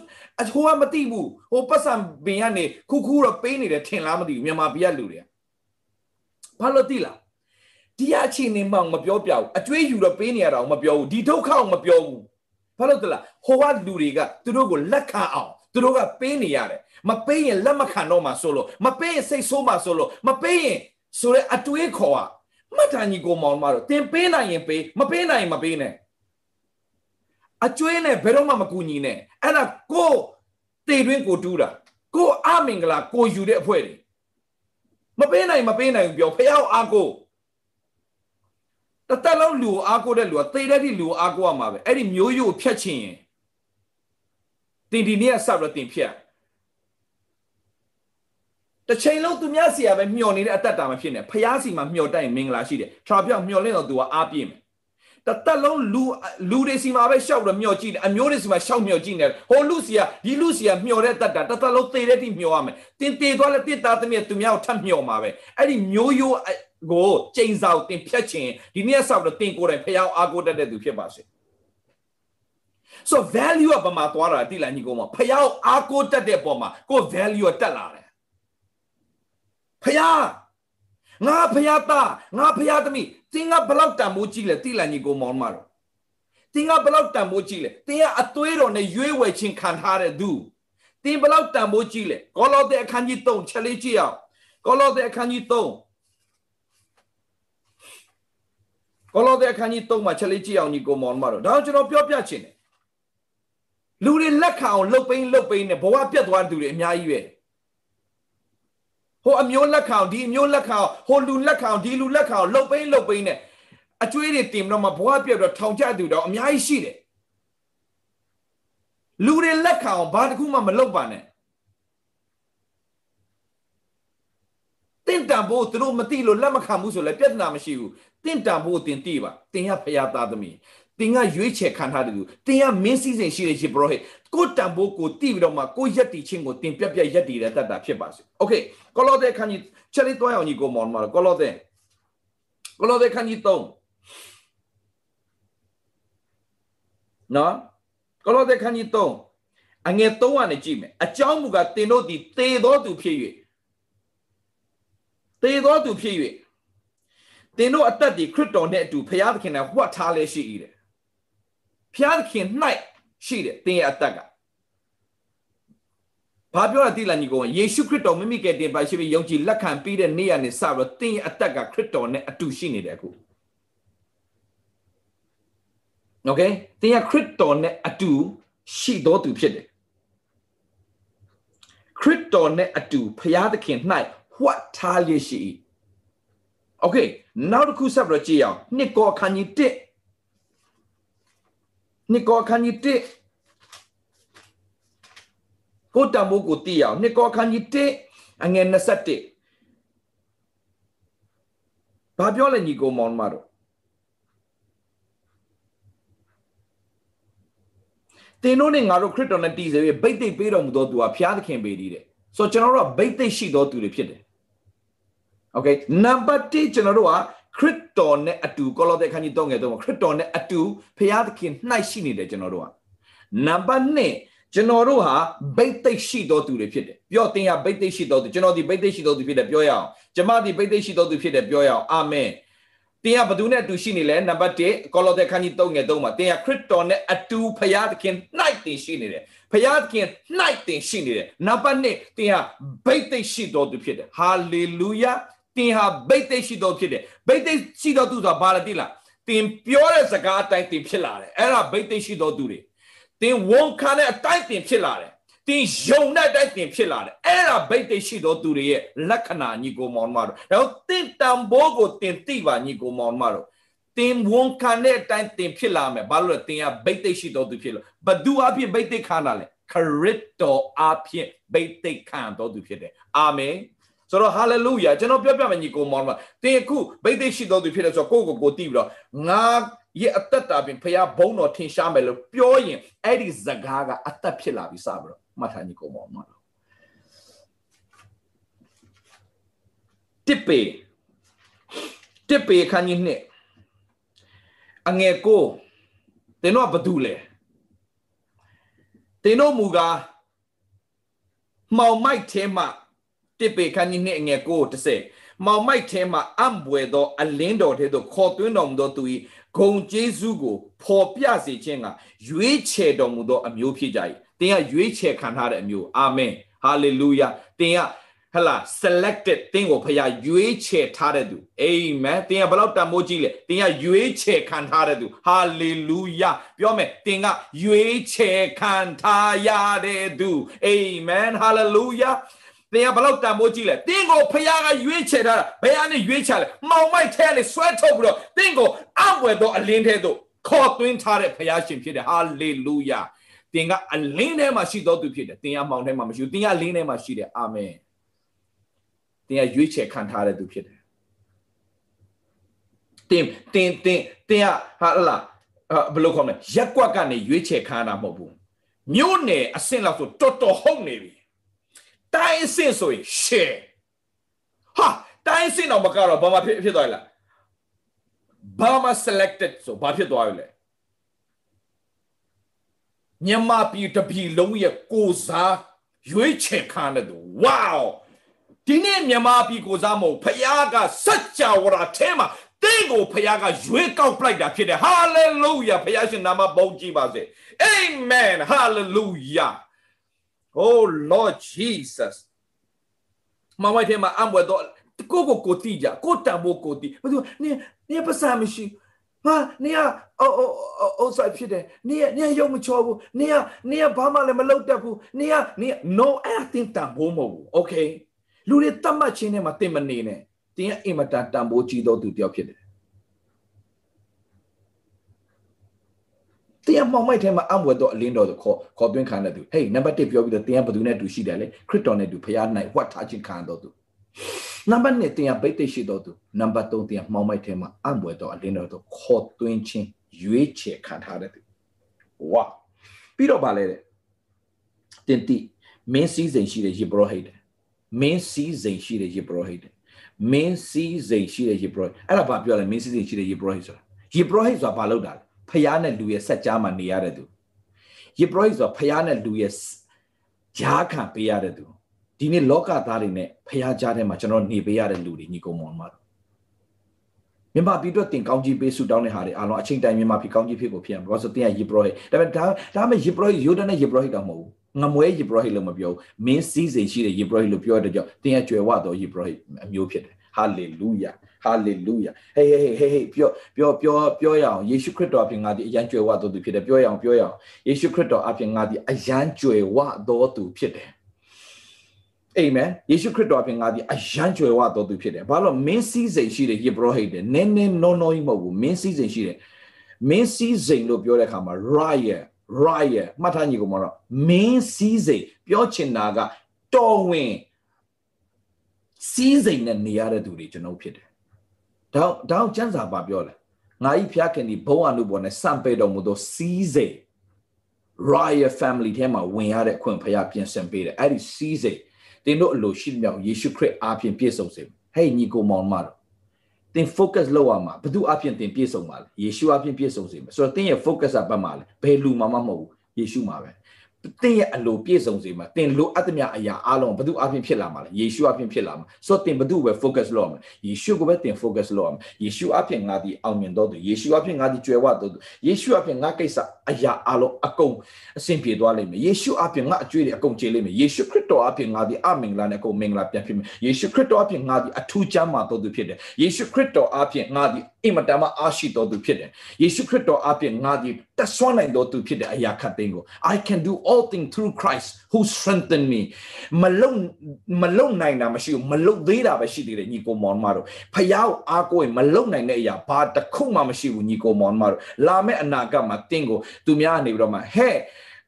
ဟိုကမသိဘူးဟိုပတ်စံပင်ကနေခုခုတော့ပေးနေတယ်ထင်လားမသိဘူးမြန်မာပြည်ကလူတွေကဘာလို့သိလားဒီအချင်းနေမှမပြောပြဘူးအကျွေးယူတော့ပေးနေရတာမပြောဘူးဒီဒုက္ခကိုမပြောဘူးဘာလို့တလားဟိုကလူတွေကသူတို့ကိုလက်ခံအောင်သူတို့ကပေးနေရတယ်မပေးရင်လက်မခံတော့မှဆိုလို့မပေးရင်စိတ်ဆိုးမှဆိုလို့မပေးရင် ဆိုရဲအတွေးခေါ်อ่ะမှတ်တမ်းကြီးကိုမောင်မတော့တင်ပေးနိုင်ရင်ပေးမပေးနိုင်ရင်မပေးနဲ့အကျွေးနဲ့ဘယ်တော့မှမကူညီနဲ့အဲ့ဒါကိုတေတွင်းကိုတူးတာကိုအမင်္ဂလာကိုယူတဲ့အဖွဲ့တွေမပေးနိုင်မပေးနိုင်ဘူးပြောဖះအားကိုတသက်လုံးလူကိုအားကိုတဲ့လူကသေတဲ့ဒီလူကိုအားကိုရမှာပဲအဲ့ဒီမျိုးရိုးဖြတ်ချင်ရင်တင်ဒီနေ့ကဆောက်တော့တင်ဖြတ် တစ်ချိန်လုံးသူများစီကပဲမျောနေတဲ့အသက်တာမဖြစ်နဲ့ဖျားစီမှာမျောတိုက်ရင်မင်္ဂလာရှိတယ်။ထွာပြောင်မျောလင့်တော့သူကအားပြည့်မယ်။တသက်လုံးလူလူတွေစီမှာပဲရှောက်တော့မျောကြည့်တယ်အမျိုးတွေစီမှာရှောက်မျောကြည့်နေတယ်။ဟိုလူစီကဒီလူစီကမျောတဲ့အသက်တာတသက်လုံးသေတဲ့တိမျောရမယ်။တင်တေသွားလဲတစ်သားသမီးသူများကိုထပ်မျောမှာပဲ။အဲ့ဒီမျိုးရိုးကိုကျိန်စာကိုတင်ဖြတ်ခြင်းဒီနေ့ဆောက်တော့တင်ကိုယ်တိုင်ဖျားအားကိုတတ်တဲ့သူဖြစ်ပါစေ။ so value ကဘာမှသွားတာတိလာညီကောင်မဖျားအားကိုတတ်တဲ့ပုံမှာကို value ကတက်လာတယ် ဖယားငါဖယားသားငါဖယားသမီးတင်းကဘလောက်တန်မိုးကြီးလဲတိလန်ကြီးကိုမောင်းမတော့တင်းကဘလောက်တန်မိုးကြီးလဲတင်းကအသွေးတော်နဲ့ရွေးဝယ်ခြင်းခံထားတဲ့သူတင်းဘလောက်တန်မိုးကြီးလဲကောလောသဲအခန်းကြီး3ချက်လေးကြည့်အောင်ကောလောသဲအခန်းကြီး3ကောလောသဲအခန်းကြီး3မှာချက်လေးကြည့်အောင်ညီကိုမောင်းမတော့ဒါကျွန်တော်ပြောပြချင်တယ်လူတွေလက်ခံအောင်လှုပ်ပိန်းလှုပ်ပိန်းနဲ့ဘဝပြတ်သွားတဲ့သူတွေအများကြီးပဲ ဟိုအမျိုးလက်ခံဒီအမျိုးလက်ခံဟိုလူလက်ခံဒီလူလက်ခံလှုပ်ပိန်းလှုပ်ပိန်းနဲ့အကျွေးတွေတင်တော့မှဘဝပြတ်တော့ထောင်ချသူတော့အများကြီးရှိတယ်လူတွေလက်ခံအောင်ဘာတစ်ခုမှမလုပ်ပါနဲ့တင့်တန်ဖို့သူတို့မသိလို့လက်မခံဘူးဆိုလည်းပြဿနာမရှိဘူးတင့်တန်ဖို့တင်တိပါတင်ရဖရာသားသမီး တင်ကရွေးချယ်ခံထားတယ်သူတင်ကမင်းစည်းစိမ်ရှိတဲ့ယေဘရဟိကိုတန်ဖိုးကိုတိပြီးတော့မှကိုရက်တီချင်းကိုတင်ပြက်ပြက်ရက်တီတဲ့တတ်တာဖြစ်ပါစေ။ Okay ကောလောသဲခန်းကြီးချက်လေးတွားအောင်ညီကိုမောင်မတော်ကောလောသဲကောလောသဲခန်းကြီး3နော်ကောလောသဲခန်းကြီး3အငယ်3ကနေကြည့်မယ်အကြောင်းမူကားတင်တို့သည်သေသောသူဖြစ်၍သေသောသူဖြစ်၍တင်တို့အသက်ဒီခရစ်တော်နဲ့အတူဖရာသခင်နဲ့ဝှက်ထားလဲရှိ၏တဲ့ ဖျားသခင်၌ရှိတယ်သင်ရဲ့အသက်ကဘာပြောတာတိလာညီကောင်ယေရှုခရစ်တော်မိမိကယ်တင်ပါရှိပြီးယုံကြည်လက်ခံပြီးတဲ့နေ့ရက်နေ့စပြီးတော့သင်ရဲ့အသက်ကခရစ်တော်နဲ့အတူရှိနေတယ်အခုโอเคသင်ရဲ့ခရစ်တော်နဲ့အတူရှိတော်သူဖြစ်တယ်ခရစ်တော်နဲ့အတူဖျားသခင်၌ဝှက်ထားရရှိโอเคနောက်တစ်ခုဆက်ပြီးတော့ကြည့်အောင်နှစ်ကောအခန်းကြီး1 နှစ်ကောခန်းကြီး1ကိုတံမိုးကိုတည်ရအောင်နှစ်ကောခန်းကြီး1အငယ်21ဘာပြောလဲညီကောင်မောင်မတို့သင်တို့နဲ့ငါတို့ခရစ်တော်နဲ့တည်စေပြီးဗိတ်သိက်ပေးတော်မူသောသူဟာဘုရားသခင်ပေတည်တယ်ဆိုတော့ကျွန်တော်တို့ကဗိတ်သိက်ရှိသောသူတွေဖြစ်တယ် okay နံပါတ်1ကျွန်တော်တို့က ခရစ်တော်နဲ့အတူကောလောသဲခန်းကြီး3ငယ်3ခရစ်တော်နဲ့အတူဖျားသခင်နှိုက်ရှိနေတယ်ကျွန်တော်တို့ကနံပါတ်2ကျွန်တော်တို့ဟာဗိတ်သိက်ရှိတော်သူတွေဖြစ်တယ်ပြောတင်ရဗိတ်သိက်ရှိတော်သူကျွန်တော်ဒီဗိတ်သိက်ရှိတော်သူဖြစ်တယ်ပြောရအောင်ကျမဒီဗိတ်သိက်ရှိတော်သူဖြစ်တယ်ပြောရအောင်အာမင်တင်ကဘသူနဲ့အတူရှိနေလဲနံပါတ်1ကောလောသဲခန်းကြီး3ငယ်3မှာတင်ကခရစ်တော်နဲ့အတူဖရာသခင်၌တင်ရှိနေတယ်ဖရာသခင်၌တင်ရှိနေတယ်နံပါတ်2တင်ဟာဘိတ်သိက်ရှိတော်သူဖြစ်တယ်ဟာလေလုယာ တင်ဟာဘိတ်သိက်ရှိတော်ဖြစ်တယ်ဘိတ်သိက်ရှိတော်သူဆိုတာဘာလဲတိလားတင်ပြောတဲ့စကားအတိုင်းတင်ဖြစ်လာတယ်အဲ့ဒါဘိတ်သိက်ရှိတော်သူတွေတင်ဝန်ခံတဲ့အတိုင်းတင်ဖြစ်လာတယ်တင်ယုံတဲ့အတိုင်းတင်ဖြစ်လာတယ်အဲ့ဒါဘိတ်သိက်ရှိတော်သူတွေရဲ့လက္ခဏာညီကိုမောင်မတို့ဒါတော့တင်တံဘိုးကိုတင်သိပါညီကိုမောင်မတို့တင်ဝန်ခံတဲ့အတိုင်းတင်ဖြစ်လာမယ်ဘာလို့လဲတင်ကဘိတ်သိက်ရှိတော်သူဖြစ်လို့ဘသူအဖြစ်ဘိတ်သိက်ခံတာလဲခရစ်တော်အဖြစ်ဘိတ်သိက်ခံတော်သူဖြစ်တယ်အာမင် ဆိုတော့ hallelujah ကျွန်တော်ပြောပြမယ်ညီကိုမောင်မတင်အခုဘိတ်သိက်ရှိတော်သူဖြစ်တယ်ဆိုတော့ကိုယ့်ကိုယ်ကိုတည်ပြီးတော့ငါရဲ့အသက်တာပြင်ဖះဘုံတော်ထင်ရှားမယ်လို့ပြောရင်အဲ့ဒီဇကားကအသက်ဖြစ်လာပြီစပြီးတော့မှတ်ထားညီကိုမောင်မတစ်ပေတစ်ပေခန်းကြီးနှစ်အငယ်ကိုတင်တော့ဘာတူလဲတင်တို့မူကားမောင်မိုက်ထဲမှာ တစ်ပေခန်းကြီးနှစ်အငယ်ကို30မောင်မိုက်ထဲမှာအံပွေသောအလင်းတော်ထဲသို့ခေါ်သွင်းတော်မူသောသူ၏ဂုံကျေးဇူးကိုဖော်ပြစေခြင်းကရွေးချယ်တော်မူသောအမျိုးဖြစ်ကြ၏တင်ကရွေးချယ်ခံထားတဲ့အမျိုးအာမင်ဟာလေလုယာတင်ကဟလာ selected တင်းကိုဖခင်ရွေးချယ်ထားတဲ့သူအာမင်တင်းကဘလောက်တန်မိုးကြီးလဲတင်းကရွေးချယ်ခံထားတဲ့သူဟာလေလုယာပြောမယ်တင်းကရွေးချယ်ခံထားရတဲ့သူအာမင်ဟာ လေလုယာတင်းကဘလောက်တန်မိုးကြီးလဲတင်းကိုဖခင်ကရွေးချယ်ထားတာဘယ်အနေရွေးချယ်လဲမောင်မိုက်ထဲနဲ့ဆွဲထုတ်ပြီးတော့တင်းကိုအံ့ဖွယ်သောအလင်းထဲသို့ခေါ်သွင်းထားတဲ့ဖခင်ရှင်ဖြစ်တယ်ဟာလေလုယာတင်ကအလင်းထဲမှာရှိတော်သူဖြစ်တယ်တင်ကမောင်ထဲမှာမရှိဘူးတင်ကအလင်းထဲမှာရှိတယ်အာမင်တင်ကရွေးချယ်ခံထားတဲ့သူဖြစ်တယ်တင်တင်တင်တင်ကဟာလာဘယ်လိုခေါ်မလဲရက်ကွက်ကနေရွေးချယ်ခံတာမဟုတ်ဘူးမြို့နယ်အဆင့်လောက်ဆိုတော်တော်ဟုတ်နေပြီ တိုင်းအဆင့်ဆိုရင်ရှယ်ဟာတိုင်းအဆင့်တော့မကတော့ဘာမှဖြစ်ဖြစ်သွားလားဘာမှ selected ဆိုဘာဖြစ်သွားရလဲမြန်မာပြည်တပြည်လုံးရဲ့ကိုစားရွေးချယ်ခံတဲ့သူ wow ဒီနေ့မြန်မာပြည်ကိုစားမဟုတ်ဖခင်ကစัจ java ရာထဲမှာတင်းကိုဖခင်ကရွေးကောက်ပလိုက်တာဖြစ်တယ် hallelujah ဖခင်ရှင်နာမပုံကြည့်ပါစေ amen hallelujah oh lord jesus မမထဲမှာအံဘွယ်တော့ကိုကိုကိုတီးကြကိုတံမိုးကိုတီးဘာလို့နင်နင်ပစမရှိဟာနေရအိုအိုအိုဆိုင်ဖြစ်တယ်နေရနေရရုံမချောဘူးနေရနေရဘာမှလည်းမလုပ်တတ်ဘူးနေရနေ no acting တန်ဖိုးမဟုတ်ဘူး okay လူတွေတတ်မှတ်ခြင်းနဲ့မှတင်မနေနဲ့တင်ရဲ့အင်မတန်တန်ဖိုးကြီးသောသူတယောက်ဖြစ်တယ် တင်ရမောင်မိုက်ထဲမှာအံ့ဘွယ်တော့အလင်းတော်ဆိုခေါ်ခေါ်သွင်းခံတဲ့သူဟေးနံပါတ်1ပြောပြီးတော့တင်ရဘယ်သူနဲ့တူရှိတယ်လဲခရစ်တော်နဲ့တူဖရားနိုင်ဝတ်ထားခြင်းခံတော်သူနံပါတ်2တင်ရဗိတ်သိရှိတော်သူနံပါတ်3တင်ရမောင်မိုက်ထဲမှာအံ့ဘွယ်တော့အလင်းတော်ဆိုခေါ်သွင်းခြင်းရွေးချယ်ခံထားတဲ့သူဝါပြီးတော့ဗာလဲတဲ့တင်တိမင်းစည်းစိမ်ရှိတဲ့ယေဘရဟိတ်မင်းစည်းစိမ်ရှိတဲ့ယေဘရဟိတ်မင်းစည်းစိမ်ရှိတဲ့ယေဘရဟိတ်အဲ့ဒါဘာပြောလဲမင်းစည်းစိမ်ရှိတဲ့ယေဘရဟိတ်ဆိုတာယေဘရဟိတ်ဆိုတာဘာလုပ်တာလဲ ဖျားနဲ့လူရဲ့ဆက်ကြားမှာနေရတဲ့သူယေဘရဟိတ်ဆိုတာဖျားနဲ့လူရဲ့ဂျားခံပေးရတဲ့သူဒီနေ့လောကသားတွေနဲ့ဖျားကြားထဲမှာကျွန်တော်နေပေးရတဲ့လူတွေညီကောင်မောင်မှာမြန်မာပြည်တော့တင်ကောင်းကြီးပေးဆူတောင်းတဲ့ဟာတွေအားလုံးအချိန်တိုင်းမြန်မာပြည်ကောင်းကြီးဖြစ်ကိုဖြစ်အောင်ဘာလို့ဆိုတင်ရယေဘရဟိတ်ဒါပေမဲ့ဒါဒါမဲ့ယေဘရဟိတ်ယူဒန်နဲ့ယေဘရဟိတ်တော့မဟုတ်ဘူးငမွဲယေဘရဟိလို့မပြောမင်းစည်းစိမ်ရှိတဲ့ယေဘရဟိလို့ပြောတဲ့ကြောင့်တင်ရကျွယ်ဝတော်ယေဘရဟိအမျိုးဖြစ်တယ်ဟာလေလုယာ ဟာလေလုယာဟေးဟေးဟေးဟေးပြောပြောပြောပြောရအောင်ယေရှုခရစ်တော်အပြင်ငါဒီအရန်ကျွယ်ဝတော်သူဖြစ်တယ်ပြောရအောင်ပြောရအောင်ယေရှုခရစ်တော်အပြင်ငါဒီအရန်ကျွယ်ဝတော်သူဖြစ်တယ်အာမင်ယေရှုခရစ်တော်အပြင်ငါဒီအရန်ကျွယ်ဝတော်သူဖြစ်တယ်ဘာလို့မင်းစည်းစိမ်ရှိတဲ့ယေဘရဟိတဲ့နည်းနည်းနောနောကြီးမဟုတ်ဘူးမင်းစည်းစိမ်ရှိတဲ့မင်းစည်းစိမ်လို့ပြောတဲ့အခါမှာ riot riot မှတ်ထားညီကောင်မတော့မင်းစည်းစိမ်ပြောချင်တာကတော်ဝင်စည်းစိမ်နဲ့နေရတဲ့သူတွေကျွန်တော်ဖြစ်တယ်။ ဒါဒါကျမ်းစာပါပြောလဲငါဤဖျားခင်ဒီဘုံအနုဘောနဲ့စံပေတော်မူသောစည်းစိမ် riot family ထဲမှာဝင်ရတဲ့အခွင့်ဖျားပြင်ဆင်ပေးတယ်။အဲ့ဒီစည်းစိမ်တင်တို့အလိုရှိမြောက်ယေရှုခရစ်အားဖြင့်ပြည့်စုံစေ။ဟဲ့ညီကိုမောင်မတော်သင် focus လုပ်ရမှာဘသူအပြင်သင်ပြည့်စုံပါလေယေရှုအပြင်ပြည့်စုံစေမယ်ဆိုတော့သင်ရဲ့ focus ကဘက်မှာလေဘယ်လူမှမမဟုတ်ဘူးယေရှုမှာပဲ တင်းရဲ့အလိုပြည့်စုံစေမှာတင်းလိုအပ်သမျှအရာအလုံးဘယ်သူအပြင်ဖြစ်လာမှာလဲယေရှုအပြင်ဖြစ်လာမှာဆိုတော့တင်းဘယ်သူပဲ focus လုပ်အောင်ယေရှုကိုပဲတင်း focus လုပ်အောင်ယေရှုအပြင်ငါဒီအောင်မြင်တော့သူယေရှုအပြင်ငါဒီကြွယ်ဝတော့သူယေရှုအပြင်ငါကိစ္စအရာအလုံးအကုန်အဆင်ပြေသွားလိမ့်မယ်ယေရှုအပြင်ငါအကျွေးတွေအကုန်ကျေလိမ့်မယ်ယေရှုခရစ်တော်အပြင်ငါဒီအမင်္ဂလာနဲ့အကုန်မင်္ဂလာပြန်ဖြစ်မယ်ယေရှုခရစ်တော်အပြင်ငါဒီအထူးချမ်းသာတော့သူဖြစ်တယ်ယေရှုခရစ်တော်အပြင်ငါဒီအင်မတန်မှအားရှိတော်သူဖြစ်တယ်ယေရှုခရစ်တော်အပြင်ငါဒီ တဆွမ်းနိုင်တော်သူဖြစ်တဲ့အရာခတ်သိမ်းကို I can do all things through Christ who strengthen me မလုံမလုံနိုင်တာမရှိဘူးမလုံသေးတာပဲရှိသေးတယ်ညီကိုမောင်မတို့ဖယားကိုအားကိုးရင်မလုံနိုင်တဲ့အရာဘာတစ်ခုမှမရှိဘူးညီကိုမောင်မတို့လာမယ့်အနာဂတ်မှာတင်းကိုသူများအနေပြီးတော့မှဟဲ့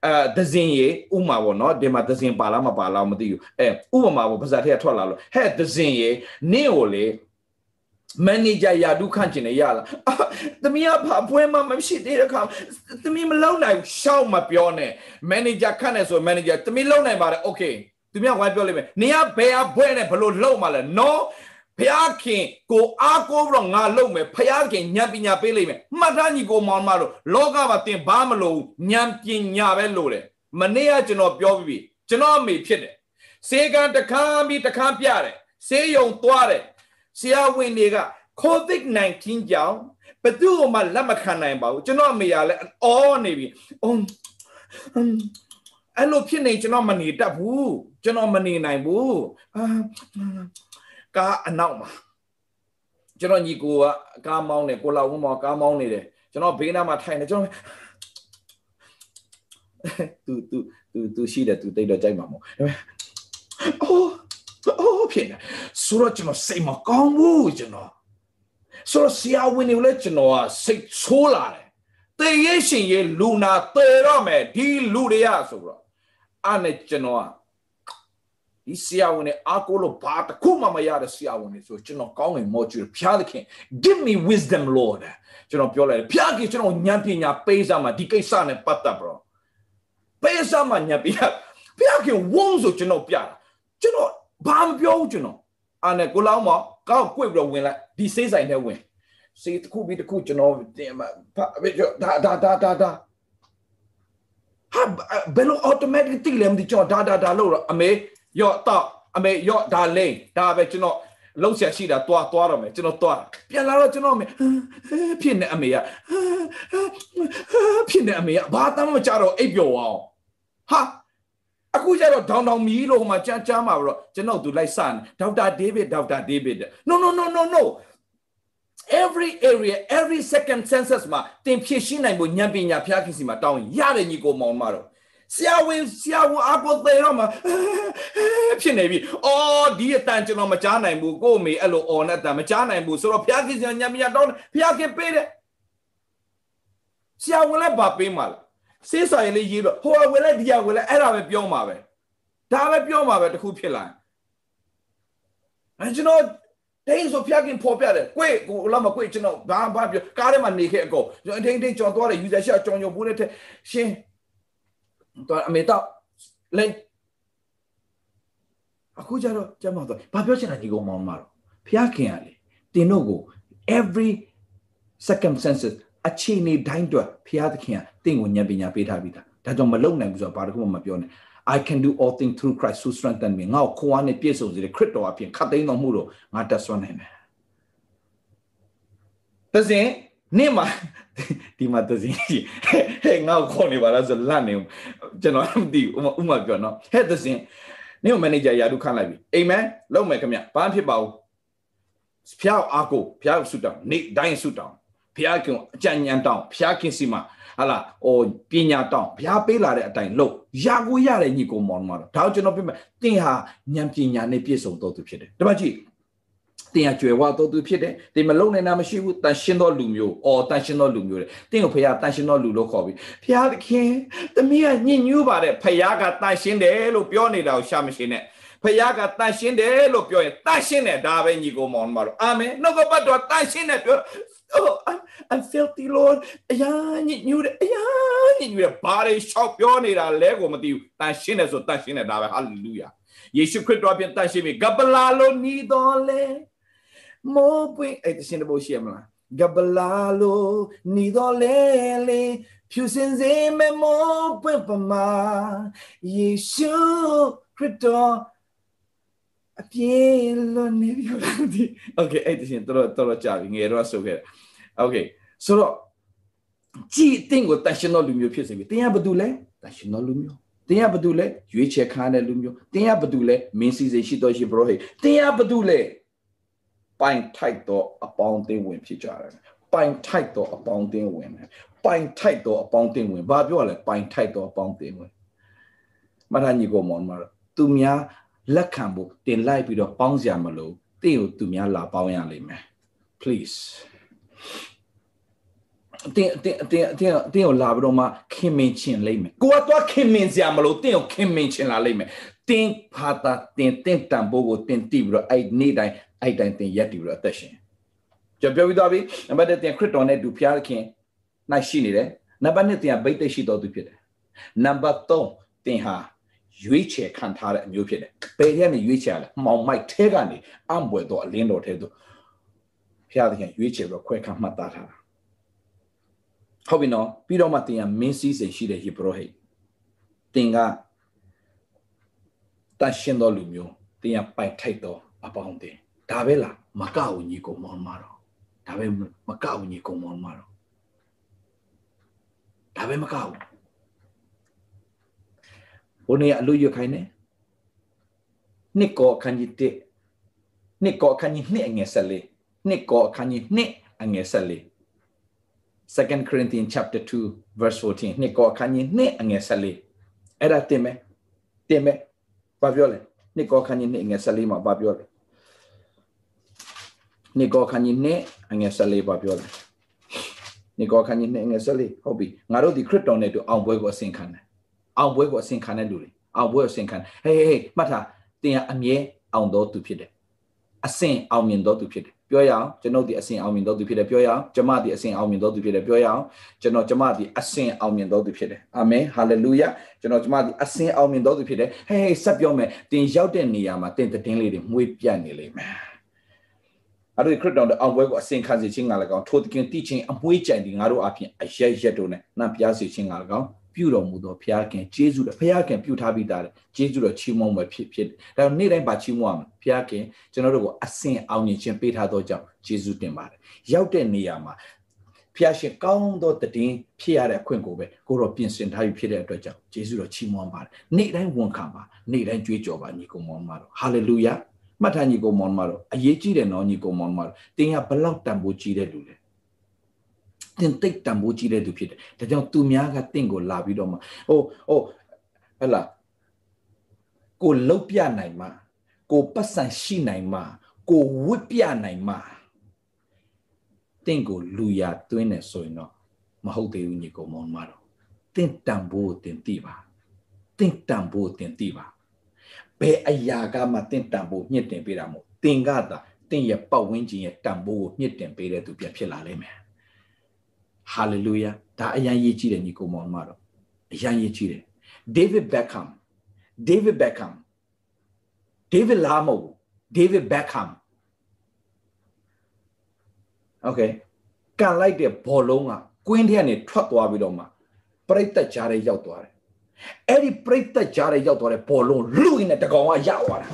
အဲဒဇင်ရေဥမာပေါ့နော်ဒီမှာဒဇင်ပါလားမပါလားမသိဘူးအဲဥပမာပေါ့ပါဇာထက်ထွက်လာလို့ဟဲ့ဒဇင်ရေနင့်ကိုလေ မန်နေဂျာယာဒုခန့်ကျင်နေရလားသမီးကဘာပွဲမှမရှိသေးတဲ့ခါသမီးမလုံနိုင်ရှောက်မပြောနဲ့မန်နေဂျာခန့်နေဆိုမန်နေဂျာသမီးလုံနိုင်ပါတယ်โอเคသူများဝိုင်းပြောလိမ့်မယ်နေရဘယ်အပွဲနဲ့ဘလို့လုံမှလဲ no ဖျားခင်ကိုအားကိုးပြီးတော့ငါလုံမယ်ဖျားခင်ဉာဏ်ပညာပေးလိမ့်မယ်မှတ်သားညီကိုမောင်မတို့လောကမှာသင်ဘာမလို့ဉာဏ်ပညာပဲလို့တယ်မနေ့ကကျွန်တော်ပြောပြီးပြီကျွန်တော်အမေဖြစ်တယ်စေကံတခါပြီးတခါပြတယ်စေယုံသွားတယ် ဆရာဝန်တွေက COVID-19 ကြောင့်ဘယ်သူမှလက်မခံနိုင်ပါဘူးကျွန်တော်အမေကလည်းအော်နေပြီအုံးအဲ့လိုဖြစ်နေကျွန်တော်မနေတတ်ဘူးကျွန်တော်မနေနိုင်ဘူးအာကားအနောက်မှာကျွန်တော်ညီကိုကကားမောင်းနေကိုလာဝန်းမောကားမောင်းနေတယ်ကျွန်တော်ဘေးနားမှာထိုင်နေကျွန်တော်သူသူသူသူရှိတယ်သူတိတ်တော့ကြိုက်မှာမဟုတ်အိုး အိုးဖြစ်နေဆိုတော့ကျွန်တော်စိတ်မကောင်းဘူးကျွန်တော်ဆိုတော့ဆရာဝန်တွေလည်းကျွန်တော်ကစိတ်ဆိုးလာတယ်တေရရှင်ရဲ့လူနာတေတော့မယ်ဒီလူတွေကဆိုတော့အဲ့နဲ့ကျွန်တော်ကဒီဆရာဝန်တွေအားကိုးလို့ဘာတခုမှမရတဲ့ဆရာဝန်တွေဆိုကျွန်တော်ကောင်းငင်မောကြည့်ဖျားသခင် give me wisdom lord ကျွန်တော်ပြောလိုက်တယ်ဖျားကြီးကျွန်တော်ဉာဏ်ပညာပေးစားမှာဒီကိစ္စနဲ့ပတ်သက် bro ပေးစားမှာဉာဏ်ပညာဖျားကြီးဝုန်းဆိုကျွန်တော်ပြတာကျွန်တော် ဘာမပြောဘူးကျွန်တော်အားနဲ့ကိုလောင်းမကောက်ကွေ့ပြီးတော့ဝင်လိုက်ဒီစေးဆိုင်ထဲဝင်စေးတစ်ခုပြီးတစ်ခုကျွန်တော်တင်မှာဒါဒါဒါဒါဒါဟာဘယ်လို automatic တိလဲမသိကျွန်တော်ဒါဒါဒါလို့အမေရော့တော့အမေရော့ဒါလိန်ဒါပဲကျွန်တော်လုံးဆက်ရှိတာတွားတွားတော့မယ်ကျွန်တော်တွားပြန်လာတော့ကျွန်တော်အမေဖြစ်နေအမေကဖြစ်နေအမေကဘာတမ်းမကြတော့အိပ်ပျော်အောင်ဟာ အခုကျတော့ဒေါင်ဒေါင်မီလို့ဟိုမှာကြမ်းကြမ်းမှာတော့ကျွန်တော်သူလိုက်စနေဒေါက်တာဒေးဗစ်ဒေါက်တာဒေးဗစ် no no no no no every area every second census မှာတင်ဖြည့်ရှင်းနိုင်ဖို့ဉာဏ်ပညာဖျားခင်စီမှာတောင်းရတယ်ညီကိုမောင်မတော့ဆရာဝန်ဆရာဝန်အကိုသေးတော့မှဖြစ်နေပြီ။အော်ဒီအတန်ကျွန်တော်မကြားနိုင်ဘူးကို့မေအဲ့လိုအော်နဲ့အတန်မကြားနိုင်ဘူးဆိုတော့ဖျားခင်ဆရာညမရတော့ဖျားခင်ပေးတယ်။ဆရာဝန်လည်းဗာပေးမှာလား။ စေးစာရေးလေးရေးတော့ဟိုဝင်လိုက်ဒီကဝင်လိုက်အဲ့ဒါပဲပြောမှာပဲ။ဒါပဲပြောမှာပဲတခုဖြစ်လာ။အဲကျွန်တော်တင်းဆိုဖျားခင်ပေါ်ပြတယ်။ကိုယ်ကိုလာမကိုယ်ကျွန်တော်ဘာဘာပြောကားထဲမှာနေခဲ့အကောကျွန်တော်အတင်းတင်းကြော်သွားတယ်ယူဇာရှာကြောင်ကြော်ဘူးနဲ့တဲ့ရှင်တော့အမေတော့လဲအခုကျတော့ကျမတော့ဘာပြောချင်တာဒီကောင်မောင်မတော့ဖျားခင်ရလေတင်တို့ကို every circumstances အခြေအနေတိုင်းအတွက်ဖျားသခင်ကတင့်ကိုဉာဏ်ပညာပေးထားပြီးသားဒါကြောင့်မလုံနိုင်ဘူးဆိုတာဘာတစ်ခုမှမပြောနဲ့ I can do all things through Christ who strengthen me ငါ့ကိုခွန်အားနဲ့ပြည့်စုံစေတဲ့ခရစ်တော်အပြင်ခတ်သိမ်းတော်မူတော့ငါတက်ဆွမ်းနိုင်မယ်။ဒါစဉ်နေ့မှာဒီမှာသစင်းကြီးဟဲ့ငါ့ကိုခေါ်နေပါလားဆိုလန့်နေကျွန်တော်မသိဘူးဥမာပြောနော်ဟဲ့သစင်းနေ့ကိုမန်နေဂျာယာဒုခန့်လိုက်ပြီအိမ်မန်လုံးမယ်ခင်ဗျဘာဖြစ်ပါဘူးဖျောက်အားကိုဖျောက်ဆူတောင်းနေ့တိုင်းဆူတောင်း ဖျားခင်အကြံဉာဏ်တောင်းဖျားခင်စီမှာဟာလာဟိုပညာတောင်းဘုရားပေးလာတဲ့အတိုင်းလုပ်ရာကိုရတဲ့ညီကိုမောင်မှာတော့ဒါကျွန်တော်ပြမယ်တင်ဟာဉာဏ်ပညာနဲ့ပြည့်စုံတော်သူဖြစ်တယ်တပတ်ကြည့်တင်ဟာကြွယ်ဝတော်သူဖြစ်တယ်တင်မလုံနိုင်တာမရှိဘူးတန်ရှင်းသောလူမျိုးအော်တန်ရှင်းသောလူမျိုးတဲ့တင်ကိုဖခင်တန်ရှင်းသောလူလို့ခေါ်ပြီးဖခင်သခင်သမီးကညဉ့်ညူးပါတယ်ဖခင်ကတန်ရှင်းတယ်လို့ပြောနေတာကိုရှာမရှိနဲ့ဖခင်ကတန်ရှင်းတယ်လို့ပြောရင်တန်ရှင်းတယ်ဒါပဲညီကိုမောင်မှာတော့အာမင်နှုတ်ကပတ်တော်တန်ရှင်းတယ်ပြော oh I'm I'm filthy Lord အရာညစ်ညူးတယ်အရာညစ်ညူးတယ်ဘာတွေရှောက်ပြောနေတာလဲကိုမသိဘူးတန်ရှင်းတယ်ဆိုတန်ရှင်းတယ်ဒါပဲ hallelujah ယေရှုခရစ်တော်အပြင်တန်ရှင်းပြီဂဗလာလိုနီးတော်လဲမောပွင့်အဲ့တရှင်းတဖို့ရှိရမလားဂဗလာလိုနီးတော်လဲလေဖြူစင်စေမေမောပွင့်ပမာယေရှုခရစ်တော်အပြေလွန်နေပြီလားဒီ Okay အဲ့တရှင်းတော်တော်ကြာပြီငယ်တော့ဆုခဲ့တာ โอเคဆိုတော့ကြည်တင်ကိုတန်ရှင်တော်လူမျိုးဖြစ်စေပြီတင်ရဘာတူလဲတန်ရှင်တော်လူမျိုးတင်ရဘာတူလဲရွေးချယ်ခံတဲ့လူမျိုးတင်ရဘာတူလဲမင်းစီစေရှိတော်ရှိဘရောဟိတင်ရဘာတူလဲပိုင်ထိုက်တော့အပေါင်းအသင်းဝင်ဖြစ်ကြတယ်ပိုင်ထိုက်တော့အပေါင်းအသင်းဝင်တယ်ပိုင်ထိုက်တော့အပေါင်းအသင်းဝင်ဘာပြောလဲပိုင်ထိုက်တော့အပေါင်းအသင်းဝင်မထာညီကိုမောင်မတော်သူများလက်ခံဖို့တင်လိုက်ပြီးတော့ပေါင်းစရာမလိုတင့်ကိုသူများလာပေါင်းရလိမ့်မယ် please တင်တင်တင်တင်တင်ကိုလာပြီးတော့မှခင်မင်ချင်လိမ့်မယ်ကိုကတော့ခင်မင်စရာမလိုတင်ကိုခင်မင်ချင်လာလိမ့်မယ်တင်ဖာတာတင်တင်တန်ဖို့ကိုတင်တိပြီးတော့အဲ့နေ့တိုင်းအဲ့တိုင်းတင်ရက်တည်ပြီးတော့အသက်ရှင်ကြပြောပြီးသွားပြီနံပါတ်1တင်ခရစ်တော်နဲ့တူဖျားခင်နိုင်ရှိနေတယ်နံပါတ်2တင်ဗိတ်တိတ်ရှိတော်သူဖြစ်တယ်နံပါတ်3တင်ဟာရွေးချယ်ခံထားတဲ့အမျိုးဖြစ်တယ်ဘယ်ရက်နေရွေးချယ်လဲမောင်မိုက်ထဲကနေအံပွေတော့အလင်းတော်ထဲသို့ ဖျားခင်ရွေးချယ်ပြီးတော့ခွဲခါမှတ်သားထားတာဟုတ်ပြီနော်ပြီးတော့မှတင်ကမင်းစည်းစိမ်ရှိတဲ့ဟေဘရဟိတ်တင်ကတန်ရှင်တော်လူမျိုးတင်ကပိုက်ထိုက်တော်အပေါင်းတင်ဒါပဲလားမကဝညီကိုမောင်မတော်ဒါပဲမကဝညီကိုမောင်မတော်ဒါပဲမကဘူးဘုန်းကြီးအလူရခိုင်းနေနှစ်ကောခန်းကြီးတစ်နှစ်ကောခန်းကြီးနှစ်အငယ်ဆက်လေး နှစ်ကောခန်းကြီးနှစ်အငယ်ဆက်လေး2 Corinthians chapter 2 verse 14နှစ်ကောအခန်းကြီးနှစ်အငယ်14အဲ့ဒါတင်မယ်တင်မယ်ဘာပြောလဲနှစ်ကောအခန်းကြီးနှစ်အငယ်14မှာဘာပြောလဲနှစ်ကောအခန်းကြီးနှစ်အငယ်14ဘာပြောလဲနှစ်ကောအခန်းကြီးနှစ်အငယ်14ဟုတ်ပြီငါတို့ဒီခရစ်တော်နဲ့တူအောင်ပွဲကိုအစင်ခံတယ်အောင်ပွဲကိုအစင်ခံတဲ့လူတွေအောင်ပွဲကိုအစင်ခံဟေးဟေးမှတ်ထားတင်ကအမြဲအောင်တော်သူဖြစ်တယ်အစင်အောင်မြင်တော်သူဖြစ်တယ် ပြောရအောင်ကျွန်ုပ်ဒီအစဉ်အောင်မြင်တော်သူဖြစ်တယ်ပြောရအောင်ကျမဒီအစဉ်အောင်မြင်တော်သူဖြစ်တယ်ပြောရအောင်ကျွန်တော်ကျမဒီအစဉ်အောင်မြင်တော်သူဖြစ်တယ်အာမင်ဟာလေလုယာကျွန်တော်ကျမဒီအစဉ်အောင်မြင်တော်သူဖြစ်တယ်ဟေးဟေးဆက်ပြောမယ်တင်ရောက်တဲ့နေရာမှာတင်တင်းလေးတွေမှုေးပြတ်နေလိမ့်မယ်အဲ့ဒီခရစ်တော်တဲ့အောင်ပွဲကိုအစဉ်ခံစီခြင်းကလည်းကောင်းထိုသခင်တိချင်းအမွှေးကြံဒီငါတို့အပြင်အရက်ရက်တို့နဲ့နှံပြားစီခြင်းကလည်းကောင်း ပြုတော်မူသောဘုရားခင်ကျေးဇူးတော်ဘုရားခင်ပြုထားပြီးသားတယ်ကျေးဇူးတော်ချီးမွမ်းမယ်ဖြစ်ဖြစ်တယ်ဒါနေ့တိုင်းပါချီးမွမ်းရမယ်ဘုရားခင်ကျွန်တော်တို့ကိုအစင်အောင်မြင်ခြင်းပေးထားသောကြောင့်ကျေးဇူးတင်ပါတယ်ရောက်တဲ့နေရာမှာဘုရားရှင်ကောင်းသောတည်င်းဖြစ်ရတဲ့အခွင့်ကိုပဲကိုတော့ပြင်ဆင်ထားပြီးဖြစ်တဲ့အတွက်ကြောင့်ကျေးဇူးတော်ချီးမွမ်းပါတယ်နေ့တိုင်းဝန်ခံပါနေ့တိုင်းကြွေးကြော်ပါညီကောင်မောင်မတော်ဟာလေလုယာမှတ်ထားညီကောင်မောင်မတော်အရေးကြီးတယ်နော်ညီကောင်မောင်မတော်တင်းကဘလောက်တန်ဖိုးကြီးတဲ့လူလဲ တင်တိတ်တန်ဖိုးကြီးတဲ့သူဖြစ်တယ်ဒါကြောင့်သူများကတင့်ကိုလာပြီးတော့မှဟိုဟိုဟဲ့လားကိုလုတ်ပြနိုင်မှာကိုပတ်စံရှိနိုင်မှာကိုဝတ်ပြနိုင်မှာတင့်ကိုလူရသွင်းနေဆိုရင်တော့မဟုတ်သေးဘူးညီကောင်မောင်မတော်တင့်တန်ဖိုးတင်တိပါတင့်တန်ဖိုးတင်တိပါဘယ်အရာကမှတင့်တန်ဖိုးညှစ်တင်ပေးတာမဟုတ်တင်ကသာတင့်ရဲ့ပတ်ဝန်းကျင်ရဲ့တန်ဖိုးကိုညှစ်တင်ပေးတဲ့သူပြန်ဖြစ်လာလိမ့်မယ် ဟာလေလုယာဒါအရန်ရေးကြည့်တယ်ညီကိုမောင်မတော်အရန်ရေးကြည့်တယ်ဒေးဗစ်ဘက်ဟမ်ဒေးဗစ်ဘက်ဟမ်ဒေးဗစ်လာမို့ဒေးဗစ်ဘက်ဟမ်โอเคကန်လိုက်တဲ့ဘောလုံးကကွင်းထဲကနေထွက်သွားပြီးတော့မှပရိသတ်ကြားထဲရောက်သွားတယ်အဲ့ဒီပရိသတ်ကြားထဲရောက်သွားတဲ့ဘောလုံးလူရင်းနဲ့တကောင်ကရသွားတာ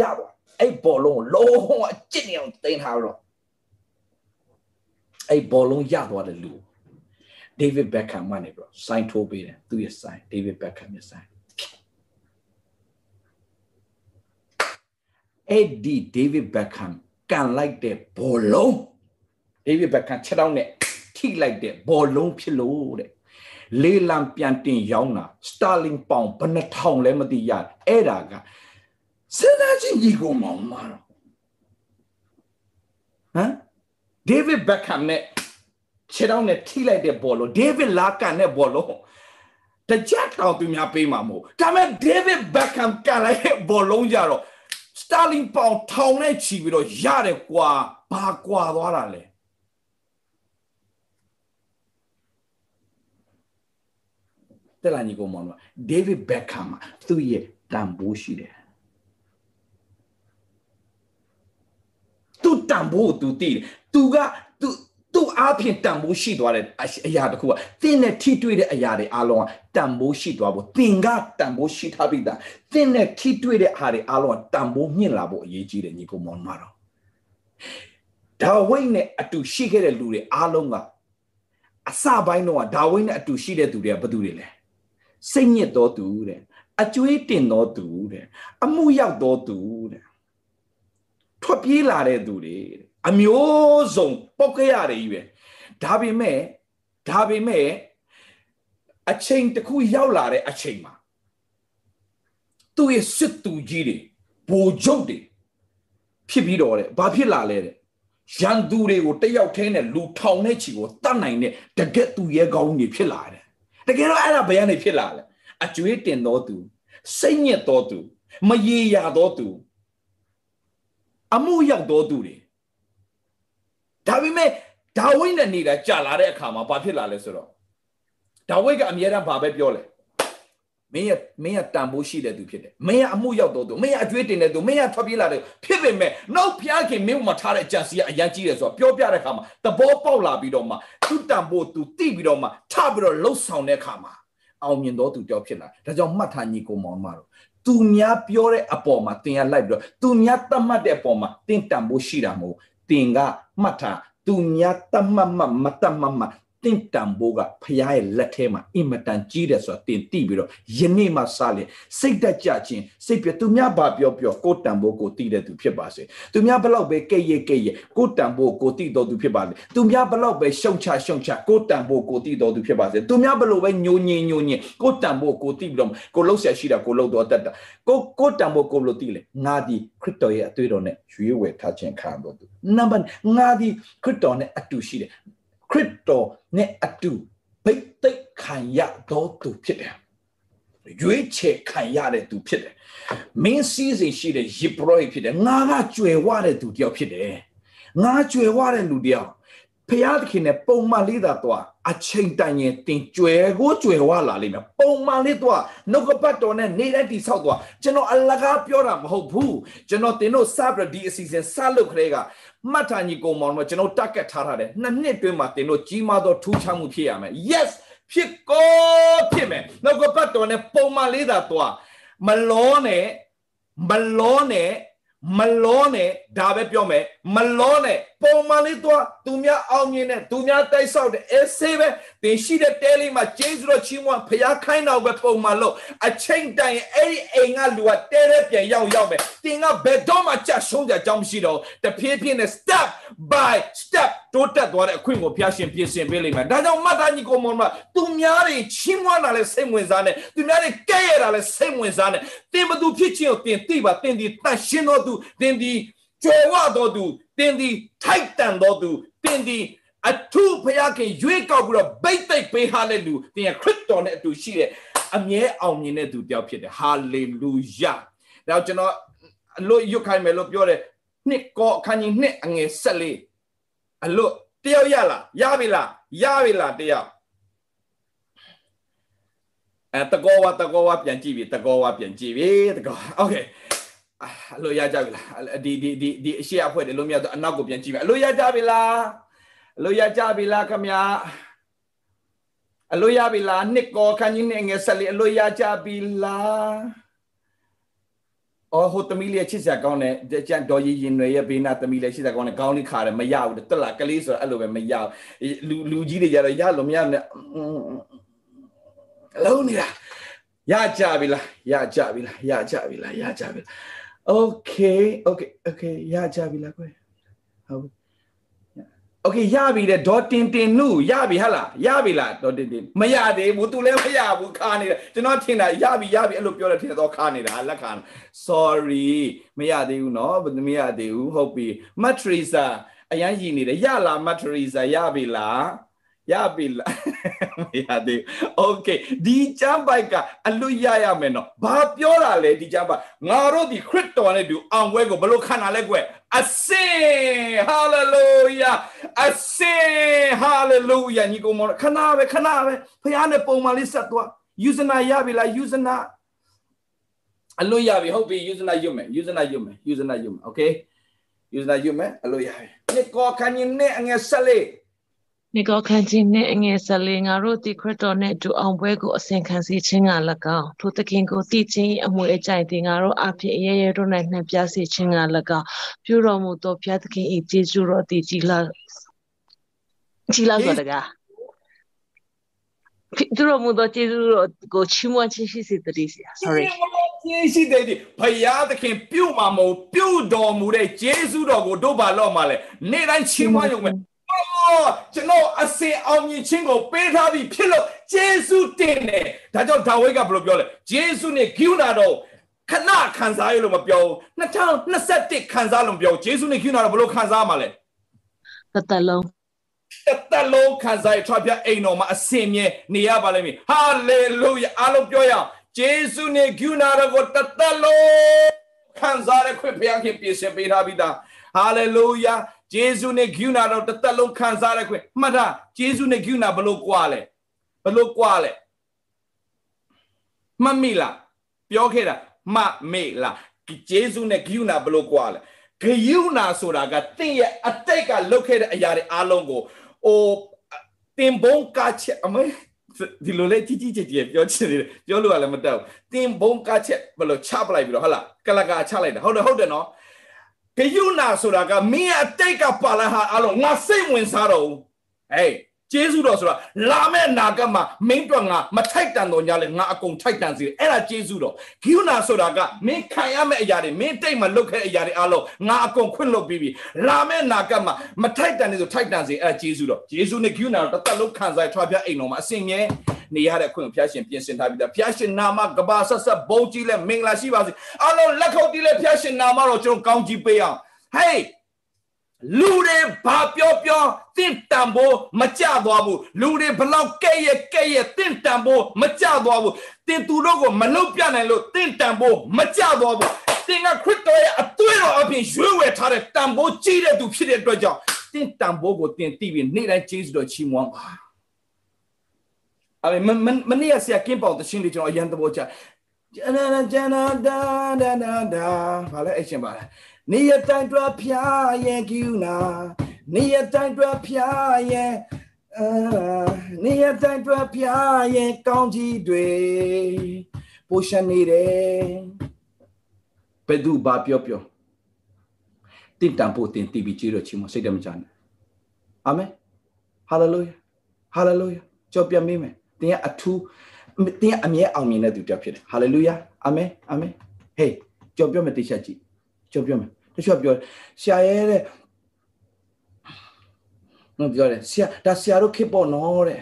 ရသွားအဲ့ဘောလုံးလုံးဝအကျစ်နေအောင်တင်ထားတော့ အဲ့ဘောလုံးရသွားတဲ့လူဒေးဗစ်ဘက်ခမ်မှနေပြီးတော့စိုင်းထိုးပေးတယ်သူ့ရဲ့စိုင်းဒေးဗစ်ဘက်ခမ်ရဲ့စိုင်းအဲ့ဒီဒေးဗစ်ဘက်ခမ်ကန်လိုက်တဲ့ဘောလုံးဒေးဗစ်ဘက်ခမ်ချက်တော့နဲ့ထိလိုက်တဲ့ဘောလုံးဖြစ်လို့တဲ့လေးလံပြန်တင်ရောင်းတာစတာလင်ပေါင်ဘယ်နှထောင်လဲမသိရအဲ့ဒါကစဉ်းစားကြည့်ညီကောင်မောင်မာတော့ဟမ် ဒေးဗစ်ဘက်ခမ်နဲ့ခြေထောက်နဲ့ထိလိုက်တဲ့ဘောလုံးဒေးဗစ်လာကန်တဲ့ဘောလုံးတကြက်တောင်သူများပေးမှာမဟုတ်ဒါပေမဲ့ဒေးဗစ်ဘက်ခမ်ကန်လိုက်တဲ့ဘောလုံးကြတော့စတာလင်ပေါင်ထောင်နဲ့ချီပြီးတော့ရတယ်ကွာဘာကွာသွားတာလဲတဲ့လာညီကောင်မောင်ဒေးဗစ်ဘက်ခမ်မှာသူ့ရဲ့တန်ဖိုးရှိတယ် သူတန်ဖိုးသူတည်တယ်သူကသူသူ့အားဖြင့်တန်ဖိုးရှိသွားတဲ့အရာတစ်ခုကသင်နဲ့ထိတွေ့တဲ့အရာတွေအားလုံးကတန်ဖိုးရှိသွားဖို့သင်ကတန်ဖိုးရှိထားပြီးသားသင်နဲ့ထိတွေ့တဲ့အားတွေအားလုံးကတန်ဖိုးမြင့်လာဖို့အရေးကြီးတယ်ညီကောင်မောင်မတော်ဒါဝိတ်နဲ့အတူရှိခဲ့တဲ့လူတွေအားလုံးကအစပိုင်းတော့ဒါဝိတ်နဲ့အတူရှိတဲ့သူတွေကဘယ်သူတွေလဲစိတ်ညစ်တော်သူတဲ့အကျွေးတင်တော်သူတဲ့အမှုရောက်တော်သူတဲ့ ထွက်ပြေးလာတဲ့သူတွေအမျိုးစုံပုတ်ခဲ့ရတယ်ကြီးပဲဒါပေမဲ့ဒါပေမဲ့အချိန်တစ်ခုရောက်လာတဲ့အချိန်မှာသူ့ရဲ့စစ်သူကြီးတွေဘိုလ်ချုပ်တွေဖြစ်ပြီးတော့တဲ့ဘာဖြစ်လာလဲတဲ့ရန်သူတွေကိုတယောက်ထဲနဲ့လူထောင်နဲ့ချီကိုတတ်နိုင်တဲ့တကက်သူရဲကောင်းကြီးဖြစ်လာတယ်တကယ်တော့အဲ့ဒါဘယ်ကနေဖြစ်လာလဲအကျွေးတင်တော်သူစိတ်ညစ်တော်သူမရေရာတော်သူ အမှုရောက်တော်သူတွေဒါပေမဲ့ဒါဝိဒ်နဲ့နေတာကြာလာတဲ့အခါမှာဘာဖြစ်လာလဲဆိုတော့ဒါဝိဒ်ကအမြဲတမ်းဘာပဲပြောလဲမင်းရမင်းရတန်ဖိုးရှိတဲ့သူဖြစ်တယ်မင်းရအမှုရောက်တော်သူမင်းရအကျွေးတင်တဲ့သူမင်းရထွက်ပြေးလာတဲ့ဖြစ်ပေမဲ့နောက်ဖျားခင်မင်းမှာထားတဲ့ကြံစီကအရန်ကြီးတယ်ဆိုတော့ပြောပြတဲ့အခါမှာသဘောပေါက်လာပြီးတော့မှသူတန်ဖိုးသူတိပြီးတော့မှထပြီးတော့လှုပ်ဆောင်တဲ့အခါမှာအောင်မြင်တော်သူတယောက်ဖြစ်လာဒါကြောင့်မှတ်ထားညီကိုမောင်မတော် သူများပြောတဲ့အပေါ်မှာတင်ရလိုက်ပြီးတော့သူများတတ်မှတ်တဲ့အပေါ်မှာတင်တန်ဖို့ရှိတာမဟုတ်တင်ကမှတ်ထားသူများတတ်မှတ်မှမတတ်မှတ်မှ တင့်တန်ဖို့ကဖရားရဲ့လက်ထဲမှာအင်မတန်ကြီးတယ်ဆိုတာတင်တိပြီးတော့ယနေ့မှစလေစိတ်တက်ကြခြင်းစိတ်ပြသူများဘာပြောပြောကိုတန်ဖို့ကိုတိတဲ့သူဖြစ်ပါစေသူများဘလောက်ပဲကဲ့ရဲ့ကဲ့ရဲ့ကိုတန်ဖို့ကိုတိတော်သူဖြစ်ပါစေသူများဘလောက်ပဲရှုံချရှုံချကိုတန်ဖို့ကိုတိတော်သူဖြစ်ပါစေသူများဘလို့ပဲညိုညင်ညိုညင်ကိုတန်ဖို့ကိုတိပြီးတော့ကိုလှုပ်ရှားရှိတာကိုလှုပ်တော်တတ်တာကိုကိုတန်ဖို့ကိုလို့တိလေငါဒီခရစ်တော်ရဲ့အသွေးတော်နဲ့ရွေးဝယ်ထားခြင်းခံတော်သူနံပါတ်ငါဒီခရစ်တော်နဲ့အတူရှိတယ် ခရစ်တော်နဲ့အတူဗိတ်သိက်ခံရတော်သူဖြစ်တယ်ရွေးချယ်ခံရတဲ့သူဖြစ်တယ်မင်းစည်းစိမ်ရှိတဲ့ယေဘရဟိဖြစ်တယ်ငါကကြွယ်ဝတဲ့သူတယောက်ဖြစ်တယ်ငါကြွယ်ဝတဲ့လူတယောက်ဖျားသခင်နဲ့ပုံမှန်လေးသာတော့အချိန်တိုင်ရင်တင်ကြွယ်ကိုကြွယ်ဝလာလိမ့်မယ်ပုံမှန်လေးတော့နှုတ်ကပတ်တော်နဲ့နေတိုင်းတိဆောက်တော့ကျွန်တော်အလကားပြောတာမဟုတ်ဘူးကျွန်တော်တင်တို့စပြဒီအစီအစဉ်စလုပ်ခရဲက မှတ်ထားညီကောင်မောင်တို့ကျွန်တော်တက်ကတ်ထားထားတယ်နှစ်နှစ်တွင်းမှာတင်တို့ကြီးမားသောထူးခြားမှုဖြစ်ရမယ် yes ဖြစ်ကိုဖြစ်မယ်နှုတ်ကပတ်တော်နဲ့ပုံမှန်လေးသာတော့မလောနဲ့မလောနဲ့မလောနဲ့ဒါပဲပြောမယ်မလောနဲ့ပုံမှန်လေးတော့သူများအောင်မြင်တဲ့သူများတိုက်ဆောက်တဲ့အဲဆေးပဲတင်ရှိတဲ့တဲလေးမှာကျေးဇူးတော်ချီးမွမ်းဖျားခိုင်းတော့ပဲပုံမှန်လို့အချိန်တိုင်အဲ့ဒီအိမ်ကလူကတဲတဲ့ပြန်ရောက်ရောက်ပဲတင်ကဘယ်တော့မှကြရှုံးကြကြောင်းမရှိတော့တဖြည်းဖြည်းနဲ့ step by step တိုးတက်သွားတဲ့အခွင့်ကိုဖျားရှင်ပြင်ဆင်ပေးလိမ့်မယ်ဒါကြောင့်မှတ်သားညီကိုမောင်မသူများတွေချီးမွမ်းတာလဲစိတ်ဝင်စားနဲ့သူများတွေကဲ့ရတာလဲစိတ်ဝင်စားနဲ့တင်ဘသူဖြစ်ချင်းကိုတင်သိပါတင်ဒီတန်ရှင်းတော်သူတင်ဒီ ကျော်ဝတော်သူတင်ဒီထိုက်တန်တော်သူတင်ဒီအထူးဖျားခင်ရွေးကောက်ပြီးတော့ဗိတ်သိက်ပေးဟာတဲ့လူတင်ရခရစ်တော်နဲ့အတူရှိတဲ့အမြဲအောင်မြင်တဲ့သူတယောက်ဖြစ်တယ်ဟာလေလုယာ။နောက်ကျွန်တော်အလို့ရွတ်ခိုင်းမယ်လို့ပြောတယ်နှစ်ကောအခန်းကြီးနှစ်အငယ်၁၄အလို့တယောက်ရလားရပြီလားရပြီလားတယောက်အဲတကောဝတကောဝပြန်ကြည့်ပြီတကောဝပြန်ကြည့်ပြီတကောโอเค အလို့ရကြပြီလားဒီဒီဒီဒီအရှိအဖွဲတယ်လို့မြတ်အနောက်ကိုပြန်ကြည့်ပြီအလို့ရကြပြီလားအလို့ရကြပြီလားခမညာအလို့ရပြီလားနှစ်ကောခန်းကြီးနဲ့ငယ်ဆက်လေးအလို့ရကြပြီလားအော်ဟိုသမီးလေးချစ်စရာကောင်းတယ်ကြံဒေါ်ရီရင်ရွယ်ရဲ့ဘေးနာသမီးလေးချစ်စရာကောင်းတယ်ခေါင်းလေးခါတယ်မရဘူးတက်လာကလေးဆိုတော့အဲ့လိုပဲမရဘူးလူလူကြီးတွေကြတော့ရလို့မရနဲ့အလုံးနေတာရကြပြီလားရကြပြီလားရကြပြီလားရကြပြီလား okay okay okay ရကြပြီလားကွယ်ဟုတ် okay ရပြီတဲ့ဒေါ်တင်တင်နုရပြီဟဟလားရပြီလားဒေါ်တင်တင်မရသေးဘူး तू လည်းမရဘူးခါနေတယ်ကျွန်တော်ထင်တာရပြီရပြီအဲ့လိုပြောတယ်ထင်တော့ခါနေတာလက်ခံ sorry မရသေးဘူးเนาะမရသေးဘူးဟုတ်ပြီမတ်ထရီစာအရန်ရည်နေတယ်ရလားမတ်ထရီစာရပြီလား ရပြီလားမရသေးโอเคဒီချမ်းပိုက်ကအလွတ်ရရမယ်နော်ဘာပြောတာလဲဒီချမ်းပိုက်ငါတို့ဒီခရစ်တော်နဲ့တူအောင်ပွဲကိုဘလို့ခံတာလဲကွအစင်ဟာလေလုယာအစင်ဟာလေလုယာညီကောင်မခဏပဲခဏပဲဖခင်နဲ့ပုံမှန်လေးဆက်သွားယူဇနာရပြီလားယူဇနာအလွတ်ရပြီဟုတ်ပြီယူဇနာရွတ်မယ်ယူဇနာရွတ်မယ်ယူဇနာရွတ်မယ်โอเคယူဇနာရွတ်မယ်အလွတ်ရပြီ နှစ်ကောခန်းကြီးနဲ့အငယ်ဆက်လေး နေကောခန်းကြီးနဲ့အငယ်ဆက်လေးငါတို့ဒီခရစ်တော်နဲ့တူအောင်ပွဲကိုအစဉ်ခံစေခြင်းက၎င်းထိုသခင်ကိုတည်ခြင်းအမွေအကြိုက်တင်ငါတို့အဖြစ်အရရတို့၌နှံပြစေခြင်းက၎င်းပြုတော်မူသောဘုရားသခင်၏ကျေးဇူးတော်တည်ကြည်လာကြည်လာဆိုတကားသူတို့မူတော့ကျေးဇူးတော်ကိုချီးမွမ်းခြင်းရှိစေတည်းဆရာ sorry ကျေးဇူးတဲ့ဘုရားသခင်ပြုမှာမဟုတ်ပြုတော်မူတဲ့ကျေးဇူးတော်ကိုတို့ဘာလို့မှလဲနေ့တိုင်းချီးမွမ်းရုံပဲ အော်ကျွန်တော်အစင်အောင်မြင်ခြင်းကိုပေးထားပြီးဖြစ်လို့ယေရှုတင်တယ်ဒါကြောင့်ဒါဝိဒ်ကဘယ်လိုပြောလဲယေရှုနဲ့ဂိူနာတော့ခဏခံစားရလို့မပြောဘူး2021ခံစားလို့မပြောဘူးယေရှုနဲ့ဂိူနာတော့ဘယ်လိုခံစားမှာလဲတသက်လုံးတသက်လုံးခံစားရထွက်ပြအိမ်တော်မှာအစင်မြဲနေရပါလိမ့်မယ်ဟာလေလုယာအားလုံးပြောရအောင်ယေရှုနဲ့ဂိူနာတော့ကိုတသက်လုံးခံစားရခွင့်ဘုရားခင်ပြင်ဆင်ပေးထားပြီးသားဟာလေလုယာ ဂျေဇုနဲ့ဂိူနာတော့တစ်သက်လုံးခံစားရခွင့်မှတ်ထားဂျေဇုနဲ့ဂိူနာဘလို့ကွာလဲဘလို့ကွာလဲမမိလားပြောခဲ့တာမမေလားဂျေဇုနဲ့ဂိူနာဘလို့ကွာလဲဂိူနာဆိုတာကတင့်ရဲ့အတိတ်ကလုပ်ခဲ့တဲ့အရာတွေအားလုံးကိုဟိုတင်ဘုံကချက်အမေဒီလိုလေကြီးကြီးကျယ်ကျယ်ပြောချင်တယ်ပြောလို့လည်းမတက်ဘူးတင်ဘုံကချက်ဘယ်လိုချပလိုက်ပြီးတော့ဟုတ်လားကလကာချလိုက်တာဟုတ်တယ်ဟုတ်တယ်နော် ဂယုနာဆိုတာကမင်းအတိတ်ကပါလာဟာအလုံးငါစိတ်ဝင်စားတော့ဟေး ကျေးဇူးတော်ဆိုတာလာမယ့်နာကမှာမင်းတို့ငါမထိုက်တန်တော်ညာလေငါအကုန်ထိုက်တန်စီအဲ့ဒါကျေးဇူးတော်ဂိူနာဆိုတာကမင်းခံရမယ့်အရာတွေမင်းတိတ်မလုတ်ခဲ့အရာတွေအလုံးငါအကုန်ခွင့်လွတ်ပြီးပြီလာမယ့်နာကမှာမထိုက်တန်နေဆိုထိုက်တန်စီအဲ့ဒါကျေးဇူးတော်ယေရှုနဲ့ဂိူနာတော့တသက်လုံးခံစားထွားပြအိမ်တော်မှာအစင်မြဲနေရတဲ့အခွင့်ကိုဖျားရှင်ပြင်ဆင်ထားပြီးသားဖျားရှင်နာမကဘာဆက်ဆက်ဘုံကြီးလဲမင်္ဂလာရှိပါစေအလုံးလက်ခုပ်တီးလဲဖျားရှင်နာမတော်ကျွန်တော်ကောင်းကြီးပေးအောင်ဟေး လူတွေဘာပြောပြောတင့်တန်ဖို့မကြသွားဘူးလူတွေဘလောက်ကဲ့ရဲ့ကဲ့ရဲ့တင့်တန်ဖို့မကြသွားဘူးတင်သူတို့ကိုမလုတ်ပြနိုင်လို့တင့်တန်ဖို့မကြသွားဘူးတင်ကခရစ်တော်ရဲ့အသွေးတော်အပြင်ရွေးဝယ်ထားတဲ့တန်ဖို့ကြီးတဲ့သူဖြစ်တဲ့အတွက်ကြောင့်တင့်တန်ဖို့ကိုတင်သိပြီးနေ့တိုင်းကျေးဇူးတော်ချီးမွမ်းပါအဲ့မမမနေ့ကဆရာကင်းပေါင်တရှင်းလေးကျွန်တော်အရန်သဘောချဂျာနာဂျာနာဒါဒါဒါဒါဘာလဲအရှင်ပါလဲ နေရတိုင်းတွားဖျားရဲ့ကိူနာနေရတိုင်းတွားဖျားရဲ့အာနေရတိုင်းတွားဖျားရဲ့ကောင်းကြီးတွေပိုရှနေတယ်ဘယ်သူဘာပြောပြောတင့်တန်ဖို့တင်တီးပြီးကြည့်ရချင်မစိတ်တမကြနဲ့အာမင်ဟာလေလုယာဟာလေလုယာကြော်ပြမိမယ်တင်ကအထူးတင်ကအမြဲအောင်မြင်တဲ့သူတယောက်ဖြစ်တယ်ဟာလေလုယာအာမင်အာမင်ဟေးကြော်ပြမယ်တိချက်ကြည့်ကြော်ပြမယ် တချို့ပြောဆရာရဲ့တဲ့နော်ပြောတယ်ဆရာဒါဆရာတို့ခေပေါ့နော်တဲ့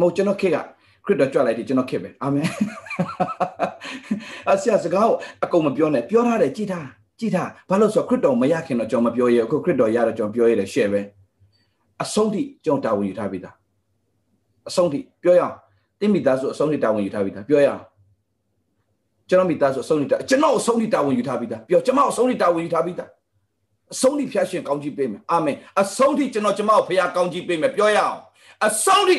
မဟုတ်ကျွန်တော်ခေကခရစ်တော်ကြွလိုက်တယ်ကျွန်တော်ခေပဲအာမင်အဆရာစကားကိုအကုန်မပြောနဲ့ပြောထားတယ်ကြည်ထားကြည်ထားဘာလို့ဆိုခရစ်တော်မရခင်တော့ကျွန်တော်မပြောရအခုခရစ်တော်ရတော့ကျွန်တော်ပြောရတယ်ရှယ်ပဲအဆုံးထိကျွန်တော်တာဝန်ယူထားပြီးသားအဆုံးထိပြောရအောင်တင်းမိသားစုအဆုံးထိတာဝန်ယူထားပြီးသားပြောရအောင် ကျွန်တော်မိသားစုအဆုံးနေတာကျွန်တော်အဆုံးနေတာဝန်ယူထားပြီးသားပြောကျွန်မအဆုံးနေတာဝန်ယူထားပြီးသားအဆုံးထိဖျားရှင်ကောင်းကြီးပေးမယ်အာမင်အဆုံးထိကျွန်တော်ကျွန်မကိုဖျားကောင်းကြီးပေးမယ်ပြောရအောင်အဆုံးထိ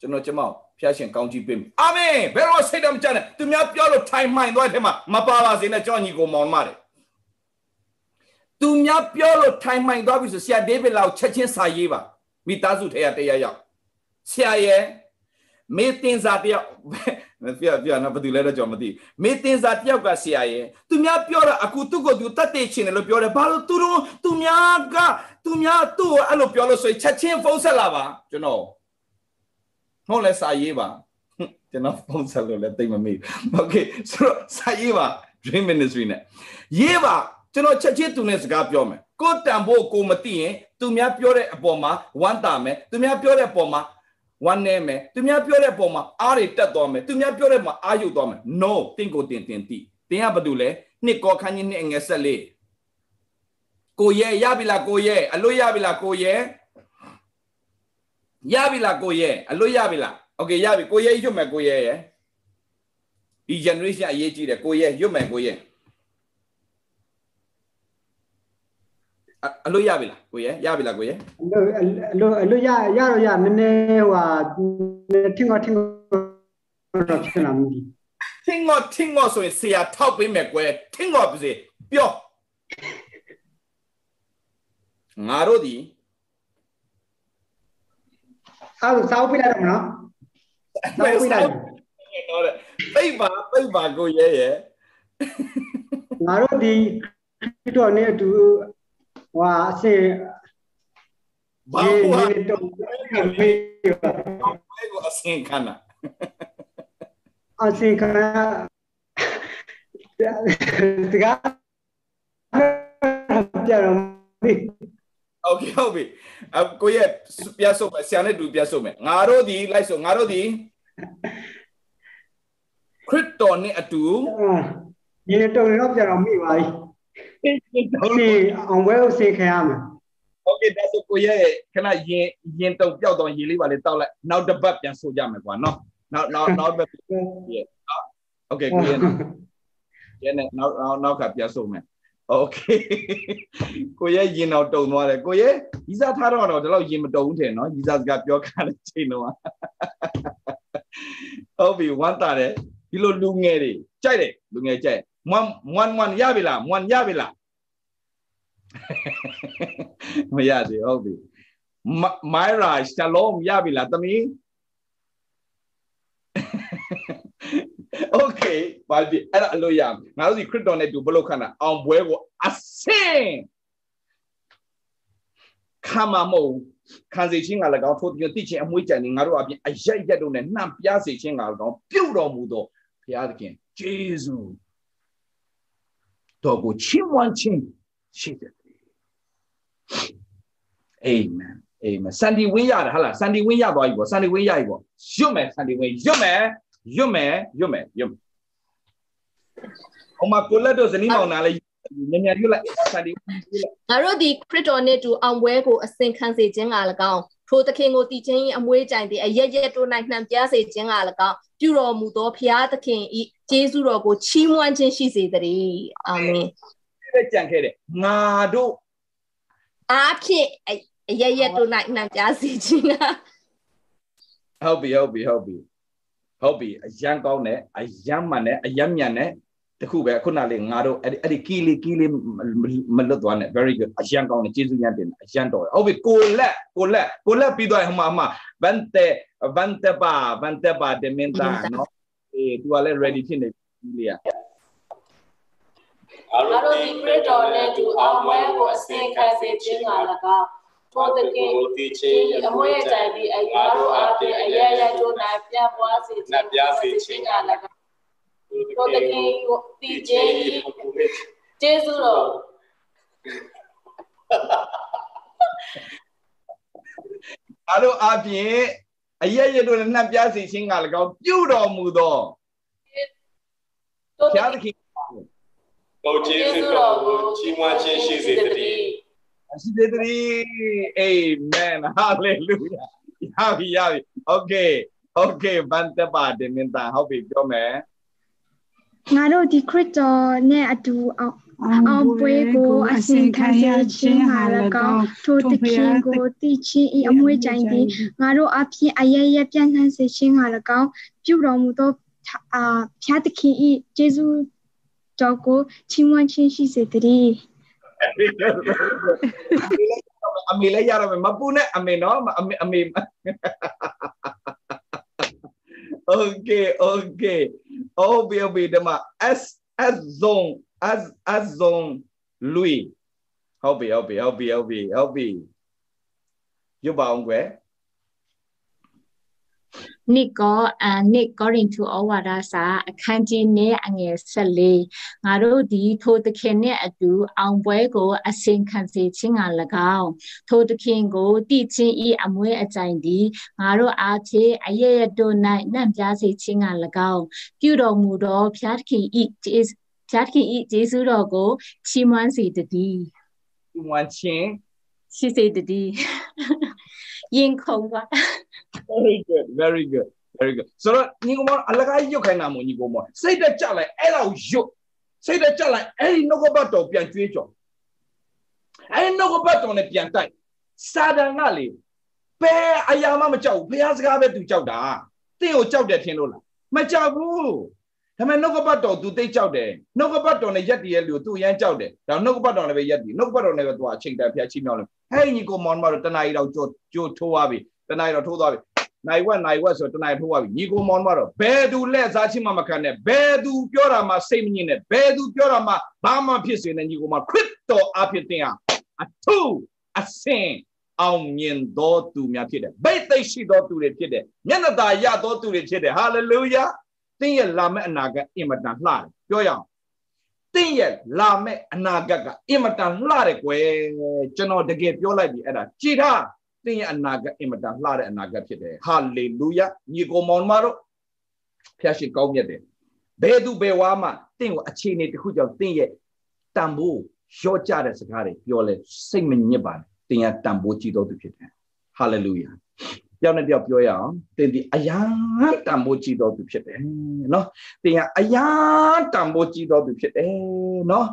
ကျွန်တော်ကျွန်မကိုဖျားရှင်ကောင်းကြီးပေးမယ်အာမင်ဘယ်တော့စိတ်တမကြနဲ့သူများပြောလို့ထိုင်မှန်သွားတဲ့မှာမပါပါစေနဲ့ကျွန်တော်ညီကိုမောင်မတယ်သူများပြောလို့ထိုင်မှန်သွားပြီဆိုဆရာဒေးဗစ်လောက်ချက်ချင်းစာရေးပါမိသားစုထဲရတရားရောက်ဆရာရဲ့ မေတင်စာတယောက်ပြပြနော်ဘာတူလဲတော့ကျွန်တော်မသိမေတင်စာတယောက်ကဆရာရဲ့သူများပြောတာအခုသူ့ကိုသူတတ်တဲ့ချင်းတယ်လို့ပြောတယ်ဘာလို့သူတို့သူများကသူများသူ့ကိုအဲ့လိုပြောလို့ဆိုရင်ချက်ချင်းဖုန်းဆက်လာပါကျွန်တော်ဟုတ်လဲစာရေးပါကျွန်တော်ဖုန်းဆက်လို့လည်းသိမမေ့โอเคဆိုတော့စာရေးပါ dream ministry နဲ့ရေးပါကျွန်တော်ချက်ချင်းသူနဲ့စကားပြောမယ်ကိုတန်ဖို့ကိုမသိရင်သူများပြောတဲ့အပေါ်မှာဝမ်းတာမယ်သူများပြောတဲ့အပေါ်မှာ ဝမ်းနေမယ်သူများပြောတဲ့ပုံမှာအားတွေတက်သွားမယ်သူများပြောတဲ့မှာအားယုတ်သွားမယ် no တင့်ကိုတင်တင်တိတင်ကဘာလို့လဲနှစ်ကောခန်းကြီးနှစ်အငယ်ဆက်လေးကိုရဲရပြီလားကိုရဲအလွတ်ရပြီလားကိုရဲရပြီလားကိုရဲအလွတ်ရပြီလားโอเคရပြီကိုရဲရွတ်မယ်ကိုရဲရဲ့ဒီ generation အရေးကြီးတယ်ကိုရဲရွတ်မယ်ကိုရဲ အလို့ရပြီလားကိုရဲရပြီလားကိုရဲအလို့အလို့အလို့ရရတော့ရနည်းနည်းဟွာထင်ကောထင်ကောတော့ဖြစ်လာမှုဒီထင်ကောထင်ကောဆိုရင်ဆရာထောက်ပေးမယ်ကွယ်ထင်ကောပါစေပြောငါတို့ဒီအဲ့ဒါစောက်ပြလိုက်တော့မနော်စောက်ပြလိုက်တော့တဲ့ပိတ်ပါပိတ်ပါကိုရဲရဲ့ငါတို့ဒီခရစ်တော်နဲ့အတူ ဟွာအစင် ဘာ ဒီ ဟိုဟာ ဒီတော့မေးပါ ဘယ်ကိုအစင်ခံတာ အစင်ကတကားပြတော့မေး โอเคဟုတ်ပြီအကိုရဲပြတ်ဆုပ်မယ်ဆရာနဲ့တူပြတ်ဆုပ်မယ်ငါတို့ဒီလိုက်ဆိုငါတို့ဒီခရစ်တော်နဲ့အတူ ဒီနေ့တော့တော့ပြတော့မေးပါပြီ Okay, on well say ခင်ရမယ် Okay, that's it ကိုရဲ့ခဏရင်ရင်တုံပျောက်တော့ရေလေးပါလေတောက်လိုက်နောက်တစ်ပတ်ပြန်ဆိုကြမယ်ကွာနော်နောက်နောက်နောက်တစ်ပတ် Yeah. Okay, ကိုရဲ့ရဲ့နောက်နောက်နောက်ကပြန်ဆိုမယ် Okay ကိုရဲ့ရင်တော့တုံသွားတယ်ကိုရဲ့ရီစာထားတော့တော့ဒီလောက်ရင်မတုံဘူးထင်နော်ရီစာစကားပြောခါတဲ့ချိန်တော့ဟုတ်ပြီဝမ်းတာတယ်ဒီလိုလူငယ်တွေကြိုက်တယ်လူငယ်ကြိုက် မွမ်မွမ်မွမ်ရပြီလားမွမ်ရပြီလားမရသေးဟုတ်ပြီမိုင်ရာရှလုံးရပြီလားသမီး okay ဘာဖြစ်အဲ့ဒါအလို့ရငါတို့ဒီခရစ်တော်နဲ့တူဘလို့ခန္ဓာအောင်ပွဲကိုအစင်ခမမဟုတ်ခံစေခြင်းက၎င်းထို့ပြုသိခြင်းအမွှေးကြံနေငါတို့အပြင်အရက်ရက်တို့နဲ့နှံပြစေခြင်းက၎င်းပြုတ်တော်မူသောဘုရားသခင်ဂျေဇု တော်ကိုချီးမွမ်းခြင်းရှိတယ် Amen Amen စန်ဒီဝင်းရတယ်ဟာလားစန်ဒီဝင်းရသွားပြီပေါ့စန်ဒီဝင်းရပြီပေါ့ရွတ်မယ်စန်ဒီဝင်းရွတ်မယ်ရွတ်မယ်ရွတ်မယ်ရွတ်မယ်ဟိုမှာကိုလက်တို့ဇနီးမောင်နာလေးညံ့ညံ့ရွတ်လိုက်စန်ဒီဝင်းရွတ်လိုက်ငါတို့ဒီခရစ်တော်နှင့်တူအောင်ပွဲကိုအစဉ်ခံစေခြင်းက၎င်း ထိုသခင်ကိုတည်ခြင်း၏အမွေးကြိုင်သည်အရက်ရက်တို့၌နှံပြစေခြင်းက၎င်းပြုတော်မူသောဖျားသခင်၏ကျေးဇူးတော်ကိုချီးမွမ်းခြင်းရှိစေတည်းအာမင်ပဲကြံခဲ့တယ်ငါတို့အားဖြင့်အအရက်ရက်တို့၌နှံပြစေခြင်းကဟုတ်ပြီဟုတ်ပြီဟုတ်ပြီဟုတ်ပြီအရန်ကောင်းတယ်အရန်မှန်တယ်အရန်မြန်တယ် တခုပဲခုနလေးငါတို့အဲ့ဒီအဲ့ဒီကီလီကီလီမလွတ်သွားနဲ့ very good အရန်ကောင်းတယ်ကျေးဇူးရန်တင်တယ်အရန်တော်တယ်ဟုတ်ပြီကိုလက်ကိုလက်ကိုလက်ပြီးတော့ဟိုမှာဟိုမှာဗန်တေဗန်တေပါဗန်တေပါဒမင်တာနော်အေး तू ကလည်း ready ဖြစ်နေပြီလေငါတို့ဒီခရစ်တော်နှင့်တူအောင်ပွဲကိုအစဉ်ခံစေခြင်းက၎င်းထိုသခင်ဒီချင်းအမွေးကြိုင်ပြီးအရာတို့အားဖြင့်အရရက်တို့၌ပြန့်ပွားစေခြင်းပြစေခြင်းက၎ င်းထိုသခင်ကိုတည်ခြင်း၏ကျေးဇူးတော် အားတို့အပြင်အရက်ရက်တို့လည်းနှံ့ပြစေခြင်းကလည်းကောင်းပြုတော်မူသော ထို ဘု သ ရားသ ခင် ခင် ကိုကျေးဇူးတော်ကိုချီးမွမ်းခြင်းရှိစေတည်း ရှိသေးတယ်အာမင်ဟာလေလုယာရပြီရပြီโอเคโอเคဗန်တပါဒမင်တာဟုတ်ပြီပြောမယ် ငါတို့ဒီခရစ်တော်နဲ့အတူအောင်အောင်ပွဲကိုအစဉ်ခံရခြင်းဟာ၎င်းထိုသခင်ကိုတည်ခြင်းဤအမွေးကြိုင်သည်ငါတို့အဖြစ်အရရပြန့်နှံ့စေခြင်းဟာ၎င်းပြုတော်မူသောအာဖျားသခင်ဤယေရှုတော်ကိုချီးမွမ်းခြင်းရှိစေတည်းအမေလည်းရတော့မယ်မပူနဲ့အမေနော်အမေအမေ Okay okay အော်ဘီဘီဒမ S S zone as as zone Louis ဟုတ်ပြီဟုတ်ပြီဟုတ်ပြီဟုတ်ပြီဟုတ်ပြီရုပ်ပါအောင်ကွယ် နိကောအနိကောရင်ထူဩဝါဒစာအခန်းကြီးနဲ့အငယ်14ငါတို့ဒီထိုသခင်နှင့်အတူအောင်ပွဲကိုအစဉ်ခံစေခြင်းက၎င်းထိုသခင်ကိုတည်ခြင်းဤအမွေးအကြိုင်သည်ငါတို့အားဖြင့်အရရတို့၌နှံ့ပြားစေခြင်းက၎င်းပြုတော်မူသောဖျားသခင်ဤကျေးဖျားသခင်ဤကျေးဇူးတော်ကိုချီးမွမ်းစေတည်းဒီမွန်ချင်းရှိစေတည်း ရင်ခုန်ပါ very good very good very good ဆိုတော့ညီကောင်မအလကားရုပ်ခိုင်းတာမို့ညီကောင်မစိတ်တက်ကြလိုက်အဲ့ဒါကိုရုပ်စိတ်တက်ကြလိုက်အဲ့ဒီနှုတ်ကပတ်တော်ပြန်ကျွေးကြော်အဲ့ဒီနှုတ်ကပတ်တော်နဲ့ပြန်တိုက်စာတန်ကလေဘယ်အရာမှမကြောက်ဘူးဘုရားစကားပဲသူကြောက်တာတင့်ကိုကြောက်တယ်ထင်လို့လားမကြောက်ဘူး ဒါပေမဲ့နှုတ်ကပတ်တော် तू သိကြောက်တယ်နှုတ်ကပတ်တော်နဲ့ရက်တည်ရဲ့လူ तू ရမ်းကြောက်တယ်ဒါနှုတ်ကပတ်တော်နဲ့ပဲရက်တည်နှုတ်ကပတ်တော်နဲ့ပဲ तू အချိန်တန်ဖျက်ချိမြောက်လို့ဟဲ့ညီကိုမောင်မတော်တနားရီတော့ကြိုကြိုထိုးသွားပြီတနားရီတော့ထိုးသွားပြီနိုင်ဝက်နိုင်ဝက်ဆိုတနားရီထိုးသွားပြီညီကိုမောင်မတော်ဘယ်သူလက်စားချင်းမှမခံနဲ့ဘယ်သူပြောတာမှစိတ်မညစ်နဲ့ဘယ်သူပြောတာမှဘာမှဖြစ်စေနဲ့ညီကိုမခရစ်တော်အဖြစ်တင်ဟာအထူးအစင်အောင်မြင်သောသူများဖြစ်တယ်ဗိတ်သိရှိသောသူတွေဖြစ်တယ်မျက်နှာသာရသောသူတွေဖြစ်တယ်ဟာလေလုယာသ င်ရဲ့လာမယ့်အနာဂတ်အင်မတန်လှတယ်ပြောရအောင်သင်ရဲ့လာမယ့်အနာဂတ်ကအင်မတန်လှတယ်ကွယ်ကျွန်တော်တကယ်ပြောလိုက်ပြီအဲ့ဒါကြည်ထားသင်ရဲ့အနာဂတ်အင်မတန်လှတဲ့အနာဂတ်ဖြစ်တယ်ဟာလေလုယာညီကိုမောင်မတို့ဖျားရှိကောင်းမြတ်တယ်ဘယ်သူဘယ်ဝါမှသင်ကိုအခြေအနေတစ်ခုကြောင့်သင်ရဲ့တန်ဖိုးရော့ကြတဲ့စကားတွေပြောလဲစိတ်မညစ်ပါနဲ့သင်ရတန်ဖိုးကြည့်တော်သူဖြစ်တယ်ဟာလေလုယာ ပြောင်းနဲ့ပြောပြောရအောင်သင်ဒီအယားတန်ဖိုးကြည့်တော်သူဖြစ်တယ်နော်သင်ရအယားတန်ဖိုးကြည့်တော်သူဖြစ်တယ်နော်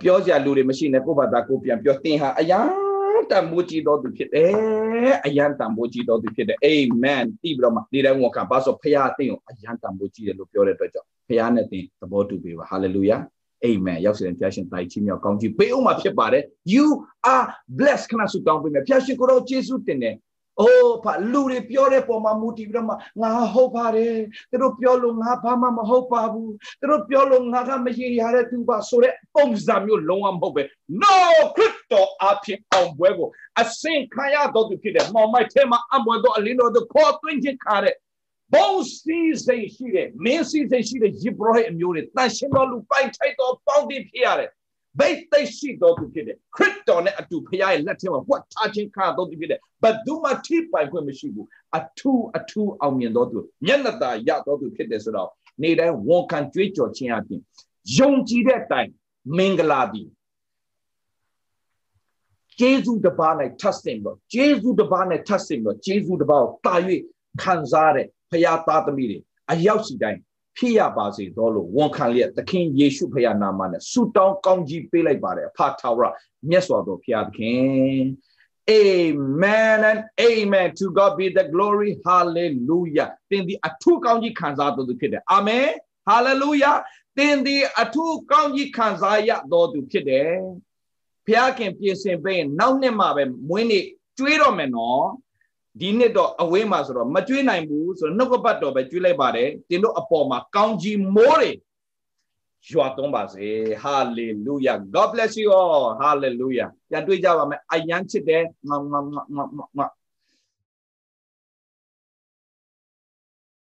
ပြောစရာလူတွေမရှိနဲ့ကိုယ့်ဘာသာကိုပြန်ပြောသင်ဟာအယားတန်ဖိုးကြည့်တော်သူဖြစ်တယ်အယံတန်ဖိုးကြည့်တော်သူဖြစ်တယ်အာမင်တိပြီးတော့မှဒီတိုင်းဝန်ခံပါဆိုဖခင်အသင်ကိုအယံတန်ဖိုးကြည့်တယ်လို့ပြောတဲ့အတွက်ကြောင့်ဖခင်နဲ့သင်သဘောတူပေးပါဟာလေလုယာအာမင်ရောက်စီတဲ့ဖျားရှင်တိုင်ချင်းမြောက်ကောင်းကြီးပေးအောင်မှာဖြစ်ပါတယ် you are blessed ခဏဆုတောင်းပေးမယ်ဖျားရှင်ကိုတော့ယေရှုတင်တယ် အိုးဖလူတွေပြောတဲ့ပုံမှာမူတည်ပြီးတော့မှငါဟုတ်ပါတယ်သူတို့ပြောလို့ငါဘာမှမဟုတ်ပါဘူးသူတို့ပြောလို့ငါကမရရတဲ့သူပါဆိုတဲ့ပုံစံမျိုးလုံးဝမဟုတ်ပဲ no ခရစ်တော်အဖြစ်အောင်ပွဲကိုအစင်ခံရတော့သူဖြစ်တယ်မောင်မိုက်ထဲမှာအမွေတော့အလင်းတော်တို့ခေါ်သွင်းခြင်းခါတဲ့ဘုံစီစိတ်ရှိတဲ့မင်းစီစိတ်ရှိတဲ့ယေဘရဟိအမျိုးတွေတန်ရှင်တော်လူပိုင်ထိုက်တော်ပေါင်းတည်ဖြစ်ရတယ် ဘိတ်သိရှိတော်သူဖြစ်တယ်ခရစ်တော်နဲ့အတူဖခင်ရဲ့လက်ထဲမှာဝတ်ထားခြင်းခါတော်သူဖြစ်တယ်ဘယ်သူမှထိပိုင်ခွင့်မရှိဘူးအထူးအထူးအောင်မြင်တော်သူမျက်နှာသာရတော်သူဖြစ်တယ်ဆိုတော့နေတိုင်းဝန်ခံကြွေးကြော်ခြင်းအပြင်ယုံကြည်တဲ့အတိုင်းမင်္ဂလာသည်ဂျေဇုတပါး၌ထပ်ဆင်တော့ဂျေဇုတပါး၌ထပ်ဆင်တော့ဂျေဇုတပါးကိုတာ၍ခံစားတဲ့ဖခင်သားသမီးတွေအရောက်စီတိုင်း ဖြစ်ရပါစေတော့လို့ဝန်ခံလျက်သခင်ယေရှုဖခင်နာမနဲ့ဆုတောင်းကောင်းကြီးပေးလိုက်ပါတယ်အဖထာဝရမြတ်စွာဘုရားသခင် Amen and amen to God be the glory hallelujah သင်ဒီအထူးကောင်းကြီးခံစားတော်သူဖြစ်တယ်အာမင် hallelujah သင်ဒီအထူးကောင်းကြီးခံစားရတော်သူဖြစ်တယ်ဘုရားခင်ပြင်ဆင်ပေးရင်နောက်နှစ်မှပဲမွေးနေ့ကျွေးတော့မယ်နော် ဒီနှစ်တော့အဝေးမှာဆိုတော့မကျွေးနိုင်ဘူးဆိုတော့နှုတ်ကပတ်တော်ပဲကျွေးလိုက်ပါတယ်တင်တို့အပေါ်မှာကောင်းကြီးမိုးတွေရွာသွန်းပါစေ hallelujah god bless you all hallelujah ပြန်တွေ့ကြပါမယ်အယမ်းချစ်တယ်ငါငါငါငါ